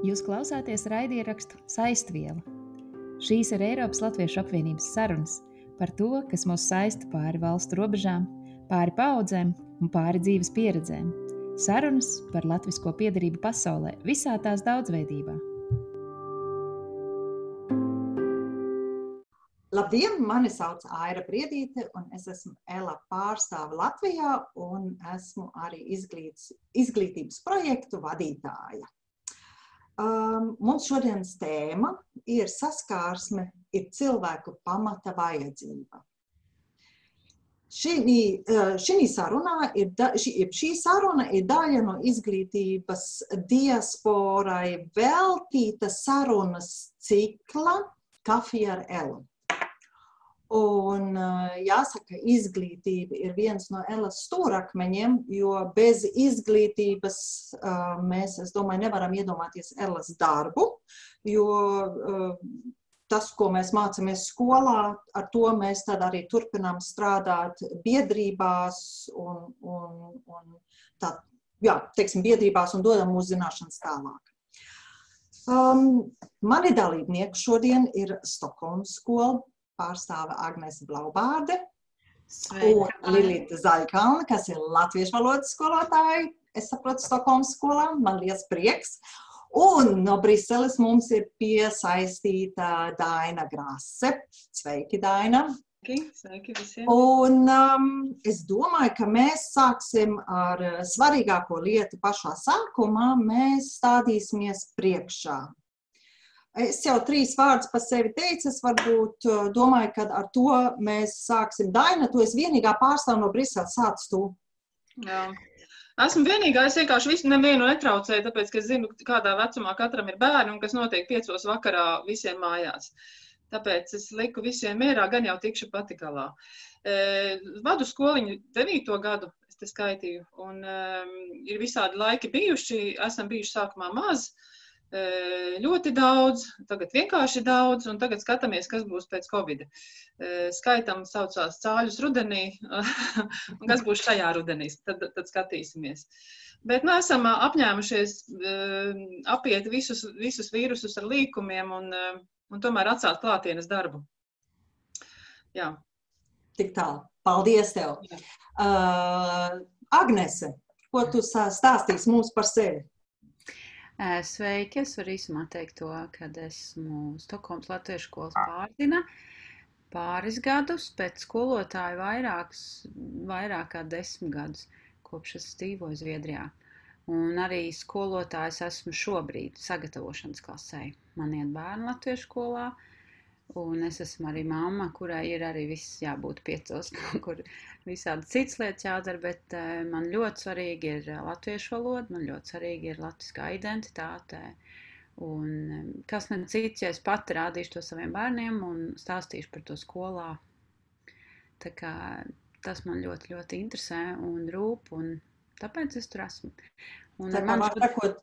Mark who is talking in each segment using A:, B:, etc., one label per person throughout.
A: Jūs klausāties raidierakstu Saistviela. Šīs ir Eiropas Latviešu apvienības sarunas par to, kas mūs saista pāri valstu robežām, pāri paudzēm un pāri dzīves pieredzēm. Sarunas par latvisko piedarību pasaulē visā tās daudzveidībā.
B: Labdien, mani sauc Aira Briedīte, un es esmu ELA pārstāve Latvijā, un esmu arī izglīts, izglītības projektu vadītāja. Um, mums šodienas tēma ir saskārsme, ir cilvēku pamata vajadzība. Šī, uh, šī, sarunā ir, šī, šī saruna ir daļa no izglītības diasporai veltīta sarunas cikla Kafija ar Elu. Un jāsaka, izglītība ir viens no Elas stūrakmeņiem, jo bez izglītības mēs, es domāju, nevaram iedomāties Elas darbu, jo tas, ko mēs mācāmies skolā, ar to mēs tad arī turpinām strādāt biedrībās un, un, un tā, jā, teiksim, biedrībās un dodam mūsu zināšanas tālāk. Um, mani dalībnieki šodien ir Stokholmas skola, pārstāve Agnese Blaubārde un Lilita Zaļkalna, kas ir latviešu valodas skolotāja. Es saprotu, Stokholmas skolā, man liels prieks. Un no Briseles mums ir piesaistīta Daina Grāse. Sveiki, Daina!
C: Sveiki visiem!
B: Un um, es domāju, ka mēs sāksim ar svarīgāko lietu pašā sākumā. Mēs stādīsimies priekšā. Es jau trīs vārdus par sevi teicu. Es varbūt uh, domāju, ka ar to mēs sāksim. Daina, tu esi vienīgā pārstāvja no Briseles. Sāc tu.
C: Jā. Esmu vienīgā, es vienkārši visu nevienu netraucēju, tāpēc, ka zinu, kādā vecumā katram ir bērni un kas notiek piecos vakarā visiem mājās. Tāpēc es liku visiem mierā, gan jau tikšu pati galā. E, vadu skoliņu devīto gadu, es te skaitīju, un um, ir visādi laiki bijuši, esam bijuši sākumā maz, uh, ļoti daudz, tagad vienkārši daudz, un tagad skatāmies, kas būs pēc Covid. Skaitam saucās cāļus rudenī, un kas būs šajā rudenī, tad, tad skatīsimies. Bet mēs nu, esam apņēmušies apiet visus, visus vīrusus ar līkumiem un, un tomēr atstāt klātienes darbu. Jā.
B: Tik tālu. Paldies tev. Jā. Uh, Agnese, ko tu stāstīsi mums par sevi?
D: Sveiki! Es varu īsumā teikt to, ka esmu Stokholmas Latviešu skolas pārzina pāris gadus, pēc skolotāja vairākus, vairāk kā desmit gadus, kopš es dzīvoju Zviedrijā. Un arī skolotājs esmu šobrīd sagatavošanas klasē. Man iet bērnu latviešu skolā, uh, Un es esmu arī mamma, kurai ir arī viss jābūt piecos, kur visādi citas lietas jādara, bet uh, man ļoti svarīgi ir eh, latviešu valoda, man ļoti svarīgi ir latviskā identitāte. Un um, kas man cits, ja es pati rādīšu to saviem bērniem un stāstīšu par to skolā. Tā kā tas man ļoti, ļoti interesē un rūp, un tāpēc es tur esmu.
B: Un tā kā man var sakot,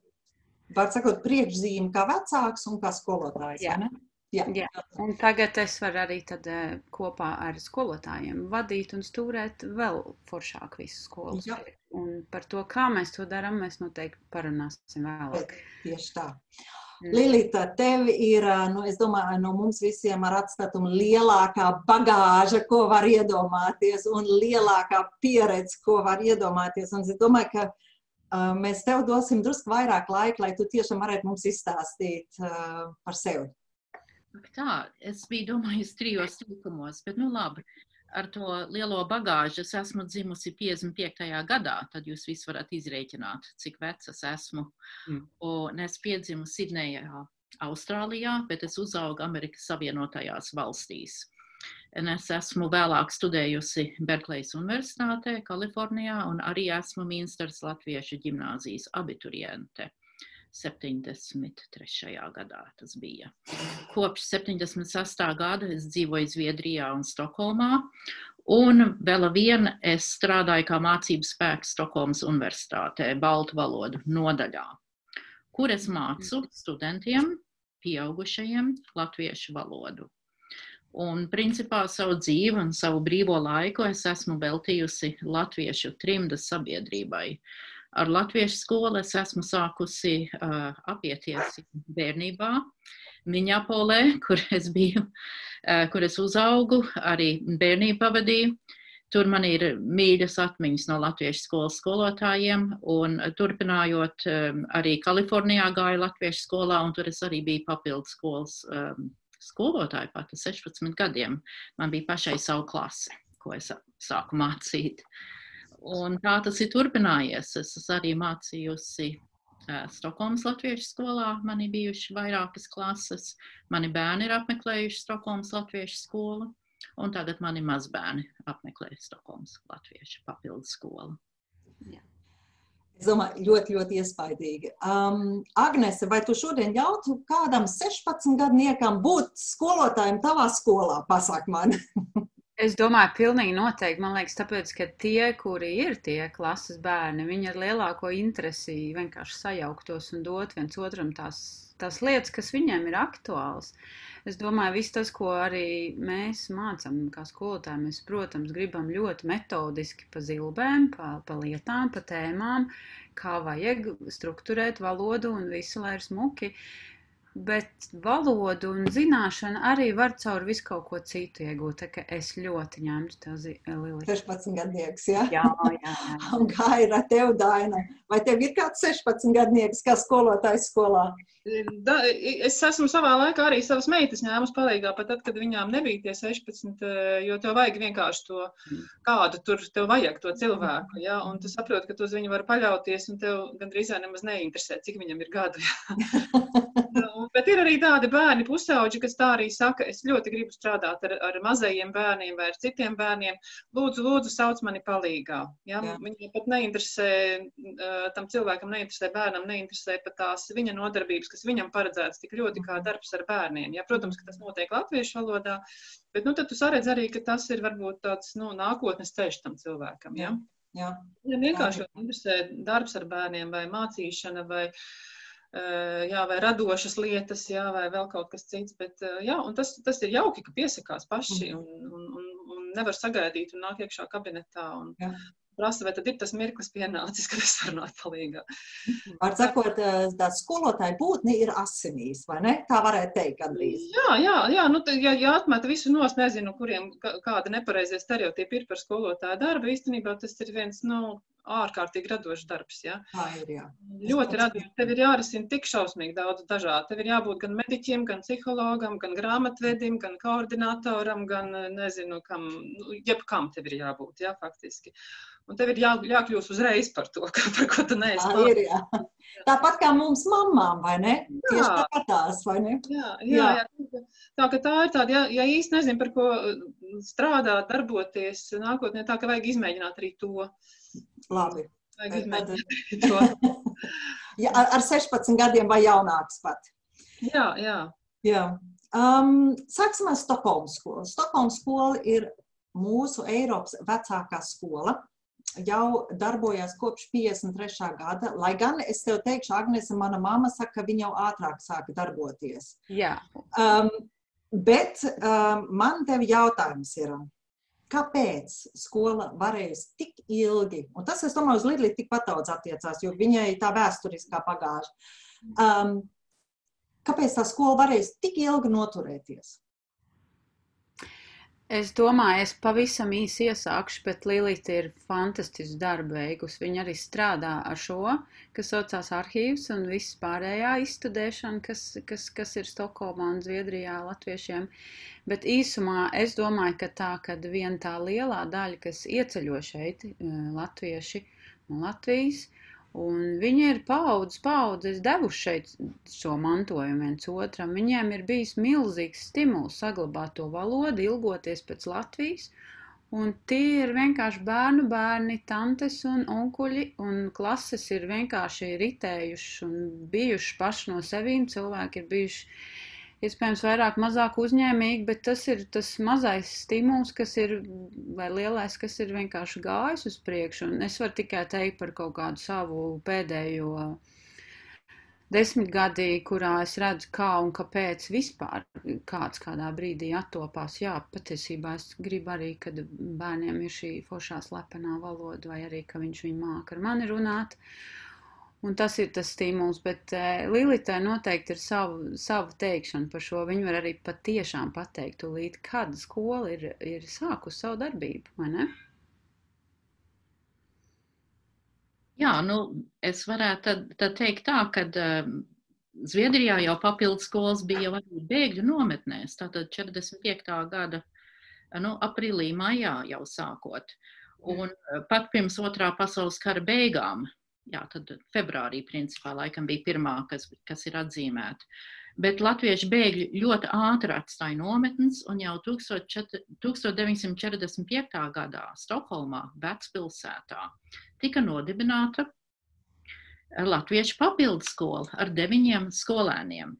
B: var sakot priekšzīme kā vecāks un kā skolotājs,
D: jā.
B: ne?
D: Jā. Jā. Un tagad es varu arī tad, uh, kopā ar skolotājiem vadīt un stūrēt vēl foršāk visu skolu. Jā. Un par to, kā mēs to darām, mēs noteikti parunāsim vēlāk.
B: Tieši tā. Mm. Lilita, tev ir, nu, es domāju, no mums visiem ar atstatumu lielākā bagāža, ko var iedomāties, un lielākā pieredze, ko var iedomāties. Un es domāju, ka uh, mēs tev dosim drusku vairāk laika, lai tu tiešām varētu mums izstāstīt uh, par sevi.
E: Tā, es biju domājusi trijos likumos, bet nu labi. Ar to lielo bagāžu es esmu dzimusi 55. gadā, tad jūs visi varat izrēķināt, cik vecs es esmu. Mm. Un es piedzimu Sidnejā, Austrālijā, bet es uzaugu Amerikas Savienotajās valstīs. Un es esmu vēlāk studējusi Berklejas Universitātē, Kalifornijā, un arī esmu Minstras Latviešu ģimnāzijas abituriente. 73. gadā tas bija. Kopš 76. gada es dzīvoju Zviedrijā un Stokholmā, un vēl viena es strādāju kā mācības spēks Stokholmas Universitātē, Baltu valodu nodaļā, kur es mācu studentiem, pieaugušajiem latviešu valodu. Un, principā, savu dzīvi un savu brīvo laiku es esmu veltījusi latviešu trimdas sabiedrībai. Ar latviešu skolu es esmu sākusi uh, apieties bērnībā. Miņapolē, kur es biju, uh, kur es uzaugu, arī bērnību pavadīju. Tur man ir mīļas atmiņas no latviešu skolas skolotājiem, un turpinājot, um, arī Kalifornijā gāju latviešu skolā, un tur es arī biju papildu skolas um, skolotāja pat 16 gadiem. Man bija pašai savu klasi, ko es sāku mācīt. Un tā tas ir turpinājies. Es esmu arī mācījusi Stokholmas Latviešu skolā. Man ir bijuši vairākas klases. Mani bērni ir apmeklējuši Stokholmas Latviešu skolu. Un tagad mani mazbērni apmeklē Stokholmas Latviešu papildu skolu.
B: Jā. Es domāju, ļoti, ļoti iespaidīgi. Um, Agnese, vai tu šodien ļautu kādam 16 gadniekam būt skolotājiem tavā skolā? Pasak man.
D: Es domāju, pilnīgi noteikti. Man liekas, tāpēc, ka tie, kuri ir tie klases bērni, viņi ar lielāko interesi vienkārši sajauktos un dot viens otram tās, tās lietas, kas viņiem ir aktuāls. Es domāju, viss tas, ko arī mēs mācām, kā skolotāji, mēs, protams, gribam ļoti metodiski pa zilbēm, pa, pa lietām, pa tēmām, kā vajag strukturēt valodu un visu, lai ir smuki. Uh, bet valodu un zināšanu arī var caur visu kaut ko citu iegūt. Tā kā es ļoti ņemtu to Lili.
B: 16 gadnieks, ja?
D: jā? Jā, jā, jā.
B: Un kā ir ar tevi, Daina? Vai tev ir kāds 16 gadnieks, kā skolotājs skolā?
C: Da, es esmu savā laikā arī savas meitas ņēmusi palīgā, pat tad, kad viņām nebija tie 16, eh, jo tev vajag vienkārši to, kādu tur tev vajag to cilvēku, ja, un tu saproti, ka tu uz viņu var paļauties, un tev gandrīz nemaz neinteresē, cik viņam ir gadu. Ja. Bet ir arī tādi bērni, pusauģi, kas tā arī saka, es ļoti gribu strādāt ar, ar mazajiem bērniem vai ar citiem bērniem. Lūdzu, lūdzu, sauc mani palīgā. Ja? Jā. Viņam pat neinteresē, tam cilvēkam neinteresē, bērnam neinteresē pat tās viņa nodarbības, kas viņam paredzētas tik ļoti kā darbs ar bērniem. Ja? Protams, ka tas notiek latviešu valodā, bet nu, tad tu saredz arī, ka tas ir varbūt tāds nu, nākotnes ceļš tam cilvēkam. Ja?
B: Jā.
C: Viņam vienkārši interesē darbs ar bērniem vai mācīšana vai eh, jā, vai radošas lietas, jā, vai vēl kaut kas cits. Bet, eh, jā, tas, tas ir jauki, ka piesakās paši un, un, un, un nevar sagaidīt un nāk iekšā kabinetā. Un,
B: Jā
C: prasa, vai tad ir tas mirklis pienācis, kad es varu nākt palīgā.
B: Var sakot, eh, tā skolotāja būtne ir asinīs, vai ne? Tā varētu teikt gandrīz.
C: Jā, jā, jā nu, ja, ja atmet visu nos, nezinu, kuriem kāda nepareizie stereotipi ir par skolotāju darbu, īstenībā tas ir viens, nu, ārkārtīgi radošs darbs. Ja?
B: Tā ir. Jā.
C: Ļoti radošs. Tev ir jārisina tik šausmīgi daudz dažādu. Tev ir jābūt gan mediķim, gan psihologam, gan grāmatvedim, gan koordinatoram, gan nezinu, kam, nu, jebkam tev ir jābūt. Jā, faktiski. Un tev ir jā, jākļūst uzreiz par to, ka, par ko tu neesi.
B: Tā ir, jā. Tāpat kā mums mamām, vai ne? Jā. Tieši tāpat tās, vai ne?
C: Jā, jā, jā. jā. Tā, tā ir tāda, ja, ja īsti nezinu, par ko strādāt, darboties nākotnē, tā ka vajag izmēģināt arī to.
B: Labi.
C: Vajag izmēģināt
B: to. ja, ar, ar 16 gadiem vai jaunāks pat.
C: Jā, jā.
B: jā. Um, sāksim ar Stokholmas skolu. Stokholmas skola ir mūsu Eiropas vecākā skola jau darbojas kopš 53. gada. Lai gan es tev teikšu, Agnese, mana mamma saka, ka viņa jau ātrāk sāka darboties.
D: Jā.
B: Um, bet um, man tev jautājums ir, kāpēc skola varējusi tik ilgi, un tas, es domāju, uz Lidli tikpat daudz attiecās, jo viņai tā vēsturiskā pagāža. Um, kāpēc tā skola varējusi tik ilgi noturēties?
D: Es domāju, es pavisam īsi iesākšu, bet Līlīte ir fantastisks darba veikusi. Viņa arī strādā ar šo, kas saucās arhīvs un viss pārējā izstudēšana, kas, kas, kas ir Stokholmā un Zviedrijā latviešiem. Bet īsumā es domāju, ka tā, kad vien tā lielā daļa, kas ieceļo šeit, eh, latvieši no Latvijas, Un viņi ir paudzes, paudzes devuši šeit šo mantojumu viens otram. Viņiem ir bijis milzīgs stimuls saglabāt to valodu, ilgoties pēc Latvijas. Un tie ir vienkārši bērnu bērni, tantes un onkuļi, un klases ir vienkārši ritējuši un bijuši paši no sevīm. Cilvēki ir bijuši iespējams vairāk, mazāk uzņēmīgi, bet tas ir tas mazais stimuls, kas ir, vai lielais, kas ir vienkārši gājis uz priekšu. Un es varu tikai teikt par kaut kādu savu pēdējo desmitgadī, kurā es redzu, kā un kāpēc vispār kāds kādā brīdī attopās. Jā, patiesībā es gribu arī, kad bērniem ir šī foršā slepenā valoda, vai arī, ka viņš viņu māca ar mani runāt. Un tas ir tas stimuls, bet uh, Lilitē noteikti ir savu, savu teikšanu par šo. Viņa var arī patiešām pateikt, tūlīt, kad skola ir, ir sākusi savu darbību, vai ne?
E: Jā, nu, es varētu tad, tad teikt tā, ka uh, Zviedrijā jau papildus skolas bija arī bēgļu nometnēs, tātad 45. gada nu, aprīlī, maijā jau sākot. Un pat pirms otrā pasaules kara beigām jā, tad februārī principā laikam bija pirmā, kas, kas ir atzīmēta. Bet latviešu bēgļi ļoti ātri atstāja nometnes, un jau 1945. gadā Stokholmā, vecpilsētā, tika nodibināta latviešu papildskola ar deviņiem skolēniem.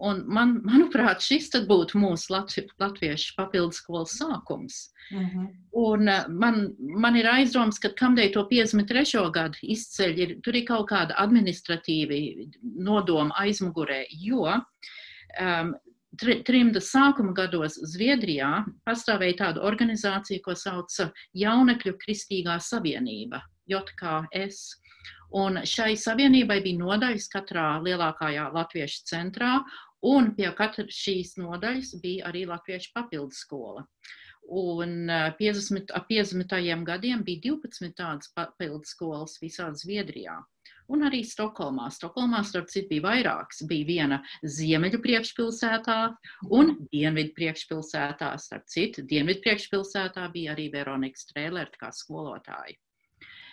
E: Un man, manuprāt, šis būtu mūsu latvi, latviešu papildus skolas sākums. Uh mhm. -huh. Un eh, man, man ir aizdoms, ka kamdēļ to 53. gadu izceļ, ir, tur ir kaut kāda administratīva nodoma aizmugurē, jo um, trimda sākuma gados Zviedrijā pastāvēja tāda organizācija, ko sauca Jaunekļu Kristīgā Savienība, JKS. Un šai savienībai bija nodaļas katrā lielākajā latviešu centrā, Un pie katras šīs nodaļas bija arī latviešu papildu skola. Un 50, ap 50. gadiem bija 12 tādas papildu skolas visā Zviedrijā. Un arī Stokholmā. Stokholmā, starp citu, bija vairākas. Bija viena ziemeļu priekšpilsētā un dienvidu priekšpilsētā. Starp citu, dienvidu priekšpilsētā bija arī Veronika Strēlert kā skolotāja.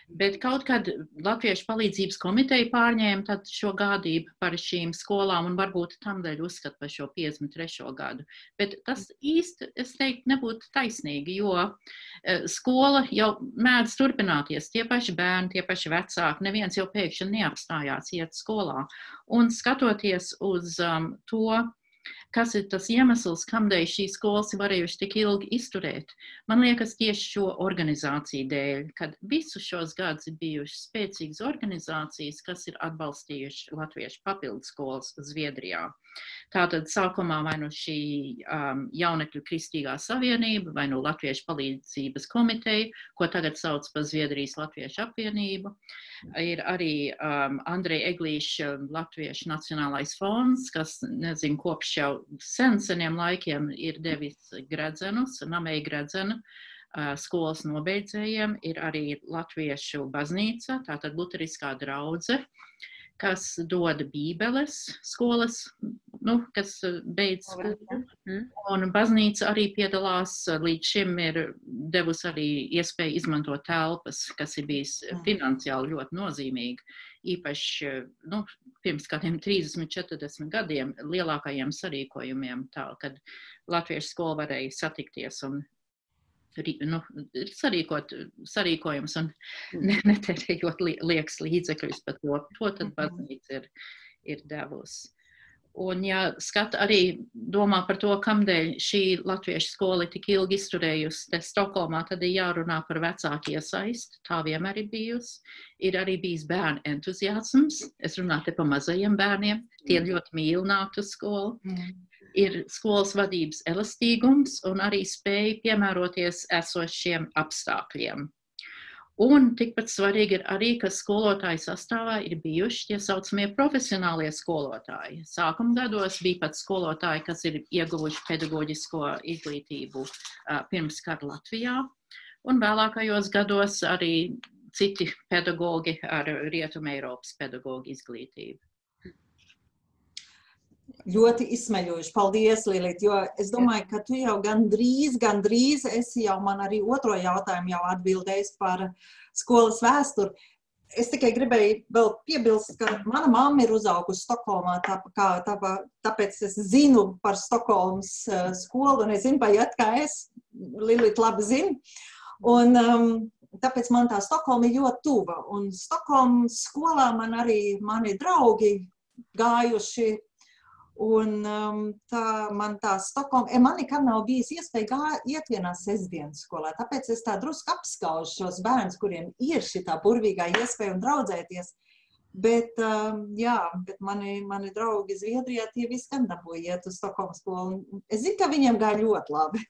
E: Bet kaut kad Latviešu palīdzības komiteja pārņēma šo gādību par šīm skolām un varbūt tam dēļ uzskata par šo 53. gadu. Bet tas īsti, es teiktu, nebūtu taisnīgi, jo e, skola jau mēdz turpināties. Tie paši bērni, tie paši vecāki, neviens jau pēkšņi neapstājās iet skolā. Un skatoties uz um, to, kas ir tas iemesls, kādēļ šīs skolas ir varējušas tik ilgi izturēt. Man liekas, tieši šo organizāciju dēļ, kad visus šos gadus ir bijušas spēcīgas organizācijas, kas ir atbalstījušas latviešu papildu skolas Zviedrijā. Tātad sākumā vai nu šī um, jaunekļu kristīgā savienība, vai nu Latviešu palīdzības komiteja, ko tagad sauc par Zviedrijas Latviešu apvienību. Ir arī um, Andreja Eglīša Latviešu nacionālais fonds, kas, nezinu, kopš jau sen seniem laikiem ir devis gredzenus, namēji gredzenu skolas nobeidzējiem, ir arī Latviešu baznīca, tātad luteriskā draudze, kas dod bībeles skolas, nu, kas beidz skolu. Mm. Un baznīca arī piedalās, līdz šim ir devusi arī iespēju izmantot telpas, kas ir bijis mm. finansiāli ļoti nozīmīgi īpaši nu, pirms kādiem 30, 40 gadiem lielākajiem sarīkojumiem, tā, kad latviešu skola varēja satikties un nu, sarīkot sarīkojumus un mm. netērējot liekas līdzekļus par to. To tad mm-hmm. baznīca ir, ir devusi. Un, ja skata arī domā par to, kamdēļ šī latviešu skola ir tik ilgi izturējusi te Stokholmā, tad ir jārunā par vecāku iesaisti. Tā vienmēr ir bijusi. Ir arī bijis bērnu entuziasms. Es runāju te par mazajiem bērniem. Tie mm. ļoti mīl nākt uz skolu. Mm. Ir skolas vadības elastīgums un arī spēja piemēroties esošiem apstākļiem. Un tikpat svarīgi ir arī, ka skolotāju sastāvā ir bijuši tie saucamie profesionālie skolotāji. Sākuma gados bija pat skolotāji, kas ir ieguvuši pedagoģisko izglītību pirms kara Latvijā, un vēlākajos gados arī citi pedagoģi ar Rietumē Eiropas pedagoģu izglītību
B: ļoti izsmeļojuši. Paldies, Lilīt, jo es domāju, ka tu jau gandrīz, gandrīz esi jau man arī otro jautājumu jau atbildējis par skolas vēsturi. Es tikai gribēju vēl piebilst, ka mana mamma ir uzaugusi Stokholmā, tā, kā, tā, tāpēc es zinu par Stokholmas uh, skolu, un es zinu, vai kā es, Lilīt labi zinu. Un, um, tāpēc man tā Stokholma ir ļoti tuva. Un Stokholmas skolā man arī mani draugi gājuši Un um, tā man tā Stokholma, e, man nekad nav bijis iespēja gā, iet vienā sestdienas skolā, tāpēc es tā drusku apskaužu šos bērnus, kuriem ir šī tā burvīgā iespēja un draudzēties. Bet, um, jā, bet mani, mani draugi Zviedrijā tie visi gan dabūja iet uz Stokholmas skolu. Es zinu, ka viņiem gāja ļoti labi.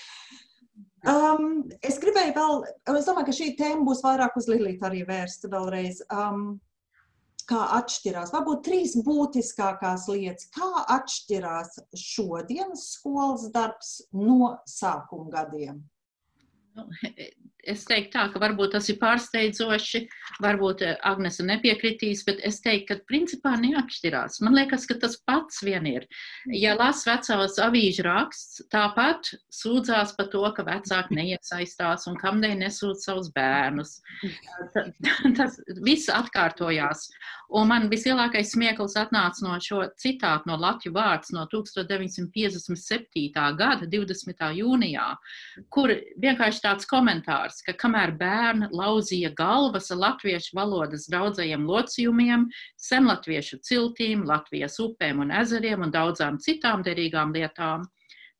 B: um, es gribēju vēl, es domāju, ka šī tēma būs vairāk uz Lilītu arī vērsta vēlreiz. Um, kā atšķirās, varbūt trīs būtiskākās lietas, kā atšķirās šodienas skolas darbs no sākuma gadiem?
E: Nu, es teiktu tā, ka varbūt tas ir pārsteidzoši, varbūt eh, Agnese nepiekritīs, bet es teiktu, ka principā neatšķirās. Man liekas, ka tas pats vien ir. Ja lasa vecās avīžu raksts, tāpat sūdzās par to, ka vecāki neiesaistās un kamdēļ nesūdz savus bērnus. Tas viss atkārtojās. Un man vislielākais smieklis atnāca no šo citātu no Latvijas vārds no 1957. gada 20. jūnijā, kur vienkārši tāds komentārs, ka kamēr bērni lauzīja galvas latviešu valodas daudzajiem locījumiem, senlatviešu ciltīm, Latvijas upēm un ezeriem un daudzām citām derīgām lietām,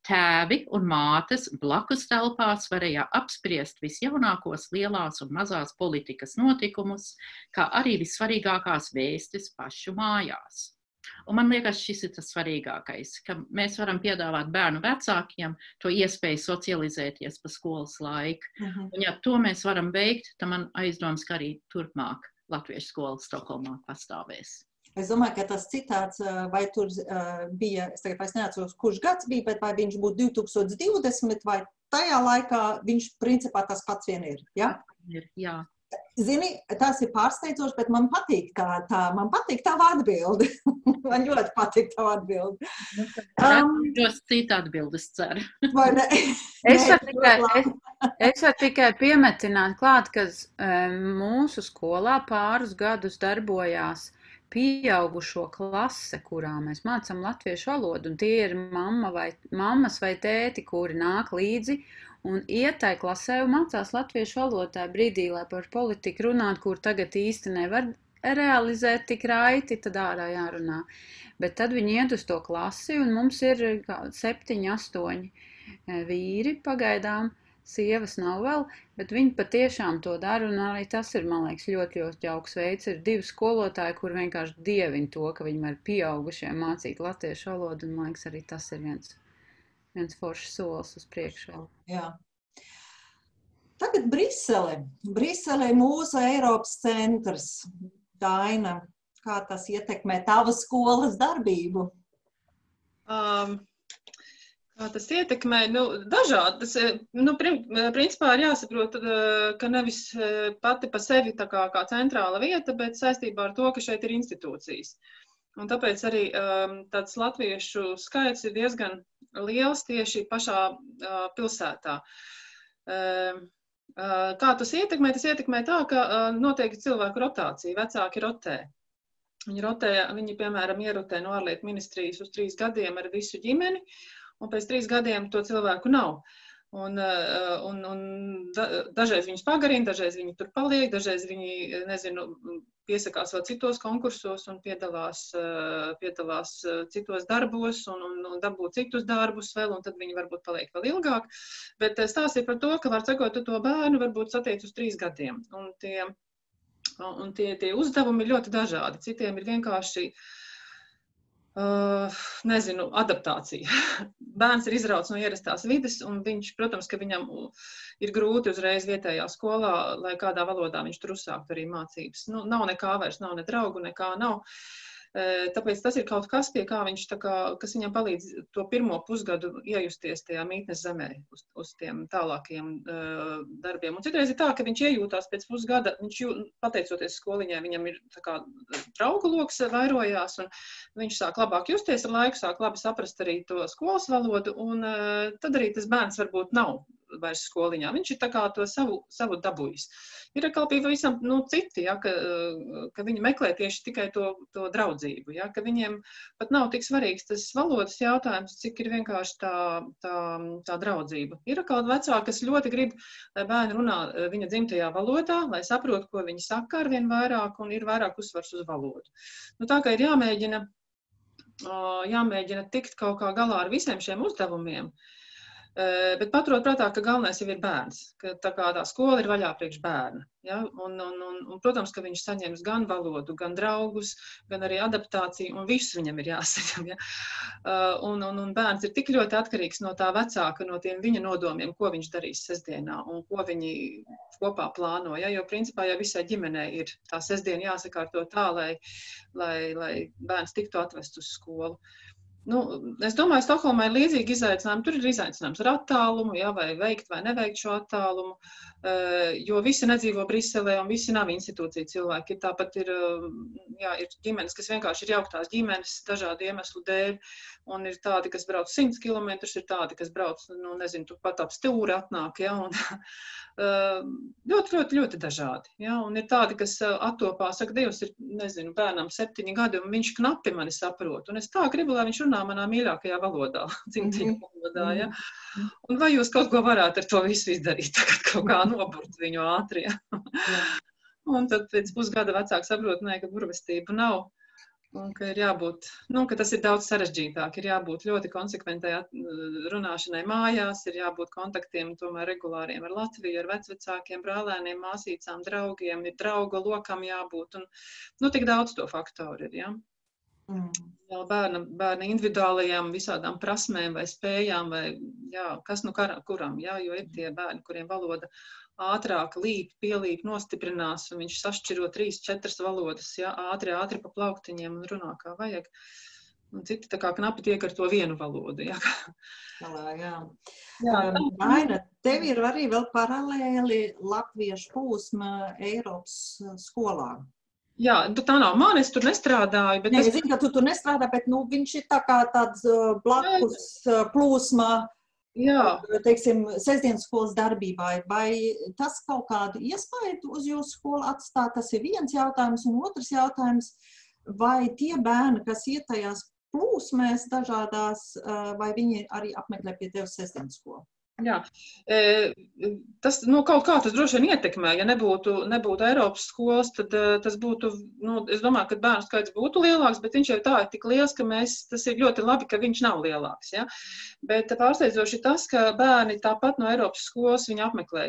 E: tēvi un mātes blakus telpās varēja apspriest visjaunākos lielās un mazās politikas notikumus, kā arī vissvarīgākās vēstis pašu mājās. Un man liekas, šis ir tas svarīgākais, ka mēs varam piedāvāt bērnu vecākiem to iespēju socializēties pa skolas laiku. Uh -huh. Un, ja to mēs varam veikt, tad man aizdoms, ka arī turpmāk Latviešu skola Stokholmā pastāvēs.
B: Es domāju, ka tas citāts, vai tur bija, es tagad vairs neatceros, kurš gads bija, bet vai viņš būtu 2020 vai tajā laikā, viņš principā tas pats vien ir. Ja?
E: Ir, jā.
B: Zini, tas ir pārsteidzoši, bet man patīk tā, tā man patīk tā atbilde. man ļoti patīk tā atbilde.
E: Um, Dos citu atbildes ceru.
D: es varu tikai, es, es var tikai piemetināt klāt, ka um, mūsu skolā pāris gadus darbojās pieaugušo klase, kurā mēs mācām latviešu valodu, un tie ir mamma vai, mammas vai tēti, kuri nāk līdzi un iet tai klasē un mācās latviešu valodā brīdī, lai par politiku runāt, kur tagad īsti nevar realizēt tik raiti, tad ārā jārunā. Bet tad viņi iet uz to klasi, un mums ir septiņi, astoņi e, vīri pagaidām. Sievas nav vēl, bet viņi patiešām to dara, un arī tas ir, man liekas, ļoti, ļoti jauks veids. Ir divi skolotāji, kur vienkārši dievina to, ka viņi var pieaugušiem mācīt latviešu valodu, un man liekas, arī tas ir viens viens foršs solis uz priekšu.
B: Jā. Tagad Brisele. Brisele ir mūsu Eiropas centrs. Daina, kā tas ietekmē tavas skolas darbību?
C: Um, Kā tas ietekmē? Nu, dažādi. Tas, eh, nu, principā ir jāsaprot, eh, ka nevis eh, pati pa sevi tā kā, kā centrāla vieta, bet saistībā ar to, ka šeit ir institūcijas. Un tāpēc arī um, tāds latviešu skaits ir diezgan liels tieši pašā uh, pilsētā. Uh, kā tas ietekmē? Tas ietekmē tā, ka notiek cilvēku rotācija, vecāki rotē. Viņi, rotē, viņi, piemēram, ierotē no ārlietu ministrijas uz trīs gadiem ar visu ģimeni, un pēc trīs gadiem to cilvēku nav. Un, un, un dažreiz viņus pagarina, dažreiz viņi tur paliek, dažreiz viņi, nezinu, piesakās vēl citos konkursos un piedalās, eh, piedalās eh, citos darbos un, un, un dabū citus darbus vēl, un tad viņi varbūt paliek vēl ilgāk. Bet eh, stāstīja par to, ka var sakot, to bērnu varbūt satiec uz trīs gadiem. Un tie, un tie, tie uzdevumi ir ļoti dažādi. Citiem ir vienkārši uh, Uh, nezinu, adaptācija. Bērns ir izrauts no ierastās vidas, un viņš, protams, ka viņam ir grūti uzreiz vietējā skolā, lai kādā valodā viņš tur uzsāktu arī mācības. Nu, nav nekā vairs, nav ne draugu, nekā nav. Uh, Tāpēc tas ir kaut kas, pie kā viņš, kā, kas viņam palīdz to pirmo pusgadu iejusties tajā mītnes zemē, uz, uz tiem tālākiem uh, darbiem. Un citreiz ir tā, ka viņš iejūtās pēc pusgada, viņš jū, pateicoties skoliņai, viņam ir kā, draugu lokus vairojās, un viņš sāk labāk justies ar laiku, sāk labi saprast arī to skolas valodu, un uh, tad arī tas bērns varbūt nav vairs skoliņā. Viņš ir to savu, savu dabūjis. Ir atkal pavisam nu, citi, ja, ka, ka viņi meklē tieši tikai to, to draudzību. Ja, ka viņiem pat nav tik svarīgs tas valodas jautājums, cik ir vienkārši tā, tā, tā draudzība. Ir atkal vecāki, kas ļoti grib, lai bērni runā eh, viņa dzimtajā valodā, lai saprotu, ko viņi saka ar vien vairāk, un ir vairāk uzsvars uz valodu. Nu, tā kā ir jāmēģina, jāmēģina tikt kaut kā galā ar visiem šiem uzdevumiem. Uh, Bet paturot prātā, ka galvenais jau ir bērns, ka tā, tā skola ir vaļā priekš bērna. Ja? Un, un, un, un, protams, ka viņš saņems gan valodu, gan draugus, gan arī adaptāciju, un viss viņam ir jāsaņem. Ja? Un, un, un bērns ir tik ļoti atkarīgs no tā vecāka, no tiem viņa nodomiem, ko viņš darīs sestdienā un ko viņi kopā plāno. Ja? Jo principā jau visai ģimenei ir tā sestdiena jāsakārto tā, lai, lai, lai bērns tiktu atvests uz skolu. Uh, Nu, es domāju, Stokholmā ir līdzīgi izaicinājumi. Tur ir izaicinājums ar attālumu, jā, vai veikt vai neveikt šo attālumu, eh, jo visi nedzīvo Briselē un visi nav institūcija cilvēki. Tāpat ir, eh, jā, ir ģimenes, kas vienkārši ir jauktās ģimenes dažādu iemeslu dēļ, un ir tādi, kas brauc 100 km, ir tādi, kas brauc, nu, nezinu, tu pat ap stūri atnāk, jā, un ļoti, ļoti, ļoti dažādi. Ja? Un ir tādi, kas attopā, saka, Dievs, ir, nezinu, bērnam septiņi gadi, un viņš knapi mani saprot. Un es tā gribu, lai viņš runā manā mīļākajā valodā, dzimtajā mhm. valodā. Ja? Mhm. Un vai jūs kaut ko varētu ar to visu izdarīt, tagad kaut kā noburt viņu ātri? Ja? un tad pēc pusgada vecāks saprot, nē, ka burvestība nav un ka ir jābūt, nu, ka tas ir daudz sarežģītāk. Ir jābūt ļoti konsekventai runāšanai mājās, ir jābūt kontaktiem tomēr regulāriem ar Latviju, ar vecvecākiem, brālēniem, māsīcām, draugiem, ir drauga lokam jābūt, un, nu, tik daudz to faktoru ir, jā. Ja? Mm. Vēl bērna, bērna individuālajām visādām prasmēm vai spējām, vai jā, kas nu kar, kuram, jā, jo ir tie bērni, kuriem valoda ātrāk līp, pielīp, nostiprinās, un viņš sašķiro trīs, četras valodas, ja, ātri, ātri pa plauktiņiem un runā kā vajag. Un citi tā kā knapi tiek ar to vienu valodu.
B: Jā, jā. jā Aina, tev ir arī vēl paralēli latviešu plūsma Eiropas skolām.
C: Jā, tā nav mana, es tur nestrādāju.
B: Bet Nē, es zinu, ka tu tur nestrādā, bet nu, viņš ir tā kā tāds blakus plūsma Jā. teiksim, sestdienas skolas darbībai, vai tas kaut kādu iespēju uz jūsu skolu atstāt, tas ir viens jautājums, un otrs jautājums, vai tie bērni, kas iet tajās plūsmēs dažādās, vai viņi arī apmeklē pie tevis sestdienas skolu?
C: Jā, tas nu, kaut kā tas droši vien ietekmē. Ja nebūtu, nebūtu Eiropas skolas, tad tas būtu, nu, es domāju, ka bērnu skaits būtu lielāks, bet viņš jau tā ir tik liels, ka mēs, tas ir ļoti labi, ka viņš nav lielāks. Ja? Bet pārsteidzoši tas, ka bērni tāpat no Eiropas skolas viņi apmeklē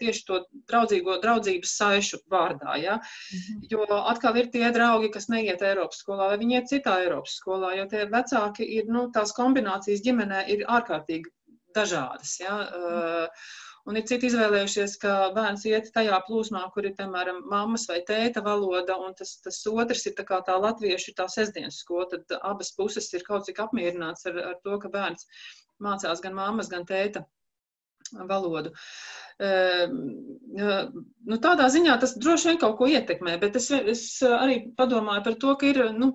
C: tieši to draudzīgo draudzības saišu vārdā. Ja? Mhm. Jo atkal ir tie draugi, kas neiet Eiropas skolā, vai viņi iet citā Eiropas skolā, jo tie vecāki ir, nu, tās kombinācijas ģimenē ir ārkārtīgi dažādas. Ja? Uh, un ir citi izvēlējušies, ka bērns iet tajā plūsmā, kur ir, piemēram, mammas vai tēta valoda, un tas, tas otrs ir tā kā tā latviešu, tā sestdienas skola. Tad abas puses ir kaut cik apmierināts ar, ar to, ka bērns mācās gan mammas, gan tēta valodu. Ehm, nu, tādā ziņā tas droši vien kaut ko ietekmē, bet es, es arī padomāju par to, ka ir, nu,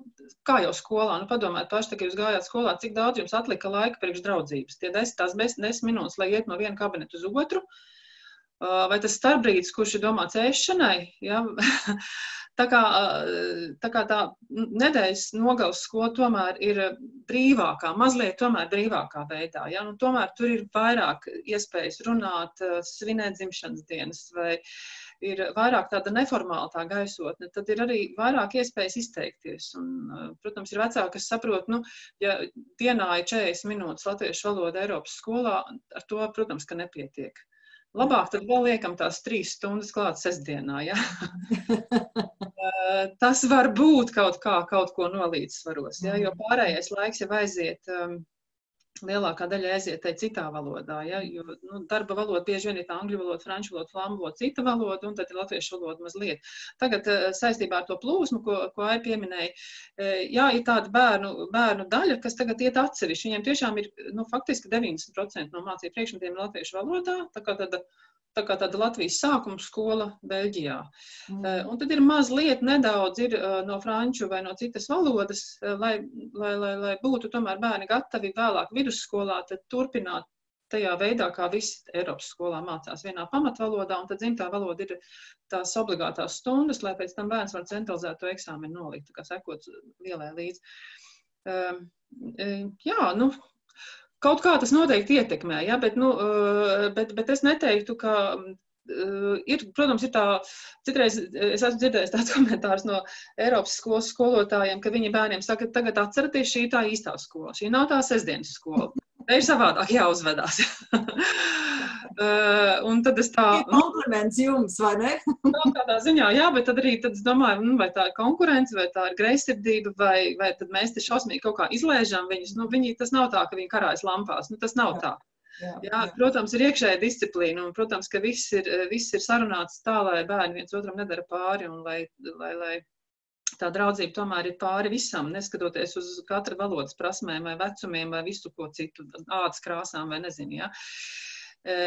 C: kā jau skolā, nu, padomājiet paši, tā, ka jūs gājāt skolā, cik daudz jums atlika laika priekš draudzības. Tie desmit, tās desmit minūtes, lai iet no viena kabineta uz otru, vai tas starpbrīdis, kurš ir domāts ēšanai, ja? Tā kā, tā kā tā nedēļas nogales skola tomēr ir brīvākā, mazliet tomēr brīvākā veidā. Ja? Nu, tomēr tur ir vairāk iespējas runāt, svinēt dzimšanas dienas, vai ir vairāk tāda neformāla tā gaisotne, tad ir arī vairāk iespējas izteikties. Un, protams, ir vecāki, kas saprot, nu, ja dienā ir 40 minūtes latviešu valoda Eiropas skolā, ar to, protams, ka nepietiek. Labāk tad vēl liekam tās trīs stundas klāt sestdienā. Ja? Tas var būt kaut kā, kaut ko nolīdzsvaros, ja? jo pārējais laiks jau aiziet um, lielākā daļa aiziet tai citā valodā. Ja? Jo nu, darba valoda bieži vien ir angļu valoda, franču valoda, flāmu valoda, cita valoda, un tad ir latviešu valoda mazliet. Tagad eh, saistībā ar to plūsmu, ko, ko Ai pieminēja, eh, jā, ir tāda bērnu, bērnu daļa, kas tagad iet atsevišķi. Viņiem tiešām ir nu, faktiski 90% no mācību priekšmetiem latviešu valodā. Tā kā tāda tā kā tāda Latvijas sākuma skola Beļģijā. Mm. Eh, un tad ir mazliet nedaudz ir, eh, no franču vai no citas valodas, eh, lai, lai, lai, lai būtu tomēr bērni gatavi vēlāk vidusskolā turpināt tajā veidā, kā visi Eiropas skolā mācās vienā pamatvalodā, un tad dzimtā valoda ir tās obligātās stundas, lai pēc tam bērns var centralizēt to eksāmenu nolikt, kā sekot lielai līdzi. Um, jā, nu, Kaut kā tas noteikti ietekmē, ja, bet, nu, eh, bet, bet es neteiktu, ka eh, ir, protams, ir tā, citreiz es esmu dzirdējis tāds komentārs no Eiropas skolas skolotājiem, ka viņi bērniem saka, tagad atcerieties, šī tā īstā skola, šī nav tā sestdienas skola. Ir savādāk jāuzvedās. Uh, un tad es tā.
B: Kompliments jums, vai ne?
C: tā tādā ziņā, jā, bet tad arī tad es domāju, nu, vai tā ir konkurence, vai tā ir greizsirdība, vai, vai tad mēs te šausmīgi kaut kā izlēžam viņus. Nu, viņi, tas nav tā, ka viņi karājas lampās. Nu, tas nav jā. tā. Jā, jā, jā. Protams, ir iekšēja disciplīna, un, protams, ka viss ir, viss ir sarunāts tā, lai bērni viens otram nedara pāri, un lai, lai, lai tā draudzība tomēr ir pāri visam, neskatoties uz katra valodas prasmēm, vai vecumiem, vai visu ko citu, ādas krāsām, vai nezinu. Ja. E,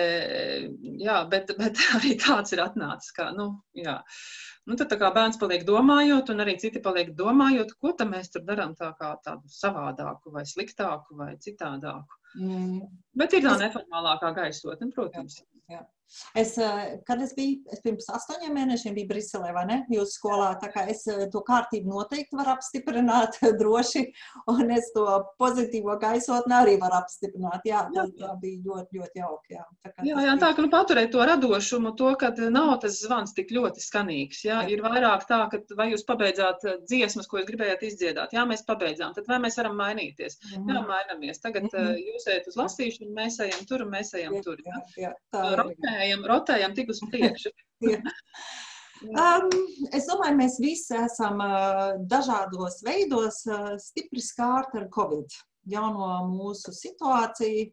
C: jā, bet, bet arī tāds ir atnācis. Kā, nu, jā. Nu, tad kā bērns paliek domājot, un arī citi paliek domājot, ko mēs tur darām tā kā tādu savādāku, vai sliktāku, vai citādāku. Mm. Bet ir tā neformālākā gaisotne, protams.
B: Jā, jā. Es, eh, kad es biju, es pirms astoņiem mēnešiem biju Briselē, vai ne, jūsu skolā, tā kā es eh, to kārtību noteikti varu apstiprināt droši, un es to pozitīvo gaisotni arī varu apstiprināt. Jā, tā, tā bija ļoti, ļoti jauki. Jā,
C: tā, jā, jā tā ka nu, paturēt to radošumu, to, ka nav tas zvans tik ļoti skanīgs. Jā, jā. Ir vairāk tā, ka vai jūs pabeidzāt eh, dziesmas, ko jūs gribējāt izdziedāt. Jā, mēs pabeidzām, tad vai mēs varam mainīties? Mm. Jā, mainamies. Tagad mm -hmm. jūs ejat uz lasīšanu, mēs ejam tur un mēs ejam jā, tur. Jā, jā, tā ir rotējam, rotējam tik uz priekšu.
B: Um, es domāju, mēs visi esam uh, dažādos veidos uh, stipri skārti ar Covid, jauno mūsu situāciju.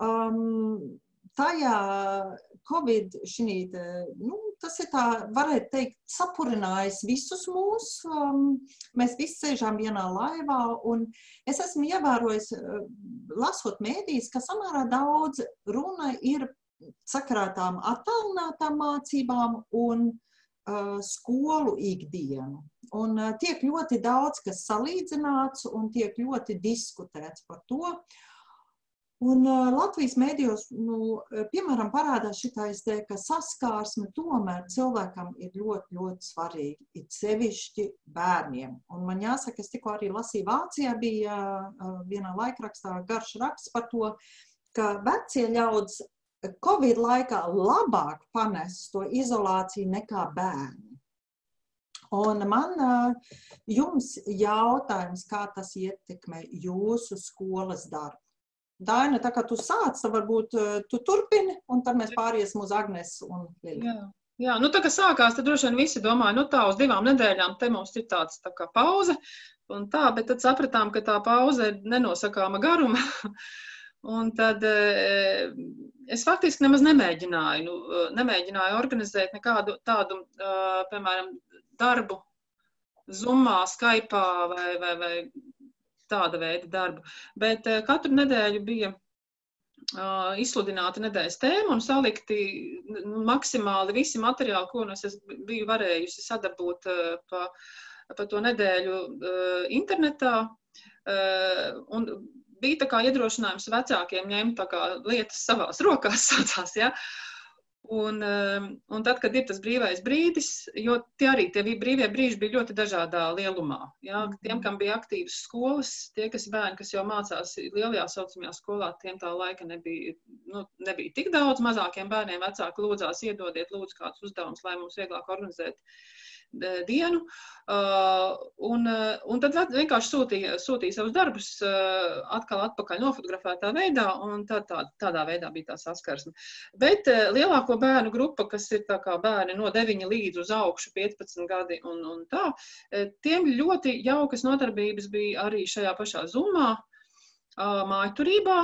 B: Um, tajā Covid, šī, nu, tas ir tā, varētu teikt, sapurinājis visus mūs. Um, mēs visi sēžam vienā laivā, un es esmu ievērojis, uh, lasot mēdīs, ka samērā daudz runa ir sakrātām attālinātām mācībām un uh, skolu ikdienu. Un uh, tiek ļoti daudz kas salīdzināts un tiek ļoti diskutēts par to. Un uh, Latvijas mēdījos, nu, piemēram, parādās šitais te, ka saskārsme tomēr cilvēkam ir ļoti, ļoti svarīga, it sevišķi bērniem. Un man jāsaka, es tikko arī lasīju Vācijā, bija uh, vienā laikrakstā garš raksts par to, ka vecie ļaudis Covid laikā labāk panes to izolāciju nekā bērni. Un man jums jautājums, kā tas ietekmē jūsu skolas darbu? Daina, tā kā tu sāc, varbūt tu turpini, un tad mēs pāriesim uz Agnesu un Lili.
C: Jā. Jā, nu tā kā sākās, tad droši vien visi domāja, nu tā uz divām nedēļām te mums ir tāds tā kā pauze, un tā, bet tad sapratām, ka tā pauze ir nenosakāma garuma. Un tad e, es faktiski nemaz nemēģināju, nu, e, nemēģināju organizēt nekādu tādu, e, piemēram, darbu Zoomā, Skype vai, vai, vai tāda veida darbu. Bet katru nedēļu bija izsludināta nedēļas tēma un salikti nu, maksimāli visi materiāli, ko nu es biju varējusi sadabūt pa, pa to nedēļu internetā. Un bija tā kā iedrošinājums vecākiem ņemt lietas savās rokās, saucās, ja? Un, um, un tad, kad ir tas brīvais brīdis, jo tie arī tie brīvie brīži bija ļoti dažādā lielumā. Ja? Tiem, kam bija aktīvas skolas, tie, kas bērni, kas jau mācās lielajā saucamajā skolā, tiem tā laika nebija, nu, nebija tik daudz. Mazākiem bērniem vecāki lūdzās iedodiet lūdzu kādus uzdevumus, lai mums vieglāk organizēt uh, dienu. Un, un tad vienkārši sūtīja, sūtīja savus darbus atkal atpakaļ nofotografētā veidā, un tā, tā, tādā veidā bija tā saskarsme. Bet lielāko bērnu grupa, kas ir bērni no 9 līdz uz augšu 15 gadi un, un tā, tiem ļoti jaukas nodarbības bija arī šajā pašā zumā, mājturībā,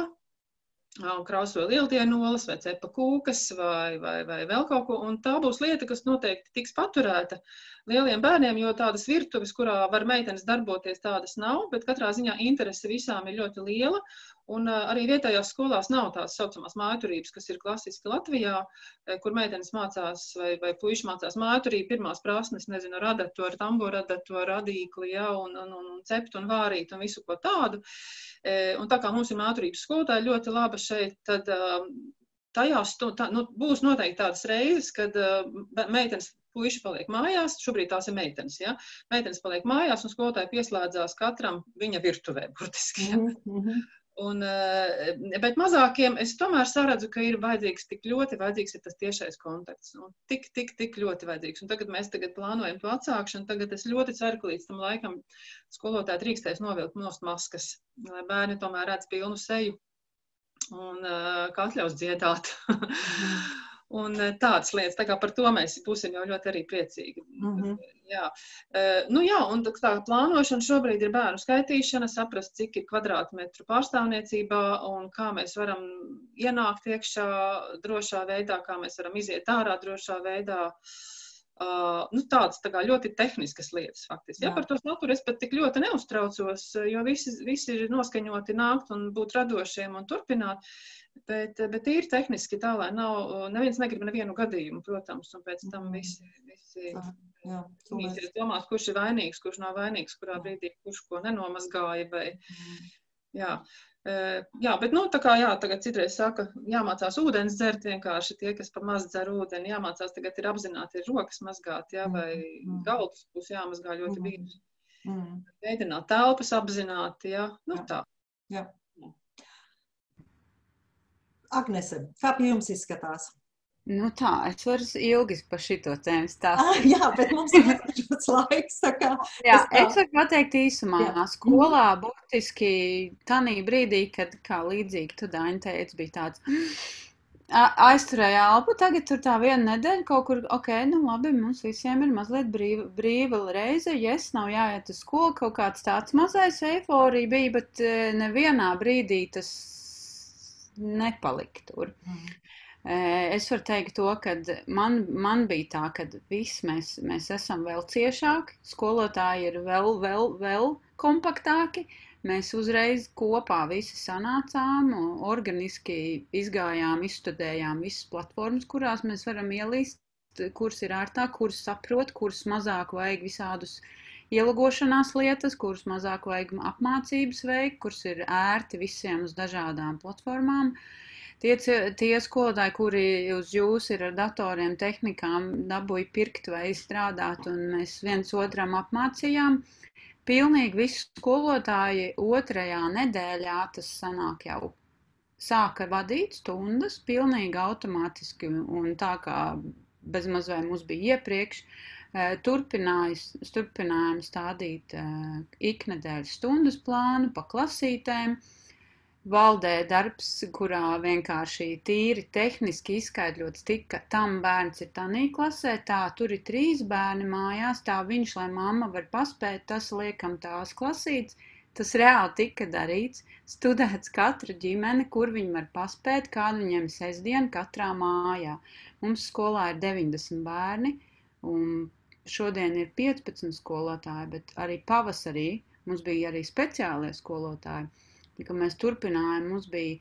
C: krāsoja lieldienolas vai cepa kūkas vai, vai, vai vēl kaut ko. Un tā būs lieta, kas noteikti tiks paturēta lieliem bērniem, jo tādas virtuves, kurā var meitenes darboties, tādas nav, bet katrā ziņā interese visām ir ļoti liela. Un arī vietējās skolās nav tās saucamās mājaturības, kas ir klasiski Latvijā, kur meitenes mācās vai, vai puiši mācās mājaturību, pirmās prasmes, nezinu, radatu ar tamburu, radatu ar radīkli, ja, un, un, un cept un vārīt un visu ko tādu. Un tā kā mums ir mājaturības skolotāja ļoti laba šeit, tad tajās tā, nu, būs noteikti tādas reizes, kad meitenes puiši paliek mājās, šobrīd tās ir meitenes. Ja? Meitenes paliek mājās, un skolotāji pieslēdzās katram viņa virtuvē, burtiski. Ja? Mm -hmm. Un, eh, bet mazākiem es tomēr saredzu, ka ir vajadzīgs tik ļoti vajadzīgs tas tiešais kontakts. Un tik, tik, tik ļoti vajadzīgs. Un tagad mēs tagad plānojam to atsākšanu. Tagad es ļoti ceru, ka līdz tam laikam skolotāji drīkstēs novilkt nost maskas, lai bērni tomēr redz pilnu seju un uh, ka atļaus dziedāt. Un tādas lietas, tā kā par to mēs būsim jau ļoti arī priecīgi. Mm -hmm. jā. Uh, nu jā, un tā plānošana šobrīd ir bērnu skaitīšana, saprast, cik ir kvadrātmetru pārstāvniecībā un kā mēs varam ienākt iekšā drošā veidā, kā mēs varam iziet ārā drošā veidā. Uh, nu, tādas tā ļoti tehniskas lietas, faktiski. Jā. Ja, par to saturu es pat tik ļoti neuztraucos, jo visi, visi ir noskaņoti nākt un būt radošiem un turpināt. Bet, bet ir tehniski tā, lai nav, neviens negrib nevienu gadījumu, protams, un pēc tam visi, visi jā, jā, domās, kurš ir vainīgs, kurš nav vainīgs, kurā brīdī kurš ko nenomazgāja. Vai, jā. Jā, bet, nu, tā kā, jā, tagad citreiz saka, jāmācās ūdens dzert vienkārši tie, kas pa maz dzer ūdeni, jāmācās tagad ir apzināti ir rokas mazgāt, jā, vai galdus būs jāmazgā ļoti bieži. Veidināt telpas apzināti, jā, nu tā. Jā.
B: Agnese, kā pie jums izskatās?
D: Nu tā, es varu ilgi par šito tēmu stāstīt.
B: Ah, jā, bet mums ir ierobežots laiks. Kā,
D: jā, es, tā... es varu pateikt īsumā. Jā. Skolā būtiski tanī brīdī, kad, kā līdzīgi tu, Daņa, teici, bija tāds aizturēja elpu, tagad tur tā viena nedēļa kaut kur, ok, nu labi, mums visiem ir mazliet brīva, brīva reize, yes, nav jāiet uz skolu, kaut kāds tāds mazais eiforija bija, bet nevienā brīdī tas nepalikt tur. Mm. Es varu teikt to, ka man, man bija tā, ka viss mēs, mēs esam vēl ciešāki, skolotāji ir vēl, vēl, vēl kompaktāki. Mēs uzreiz kopā visi sanācām, organiski izgājām, izstudējām visas platformas, kurās mēs varam ielīst, kuras ir ērtāk, kuras saprot, kuras mazāk vajag visādus uh, ielūgošanās lietas, kuras mazāk vajag apmācības veikt, kuras ir ērti visiem uz dažādām platformām. Tie, tie skolotāji, kuri uz jūs ir ar datoriem, tehnikām, dabūja pirkt vai strādāt, un mēs viens otram apmācījām. Pilnīgi visi skolotāji otrajā nedēļā tas sanāk jau sāka vadīt stundas, pilnīgi automātiski, un tā kā bezmaz vai mums bija iepriekš, Eh, turpinājām stādīt eh, iknedēļas stundas plānu pa klasītēm. Valdē darbs, kurā vienkārši tīri tehniski izskaidrots tika, tam bērns ir tanī klasē, tā tur ir trīs bērni mājās, tā viņš, lai mamma var paspēt, tas liekam tās klasītes. Tas reāli tika darīts, studēts katra ģimene, kur viņi var paspēt, kādu viņiem sestdienu katrā mājā. Mums skolā ir 90 bērni, un šodien ir 15 skolotāji, bet arī pavasarī mums bija arī speciālie skolotāji. Kad mēs turpinājām, mums bija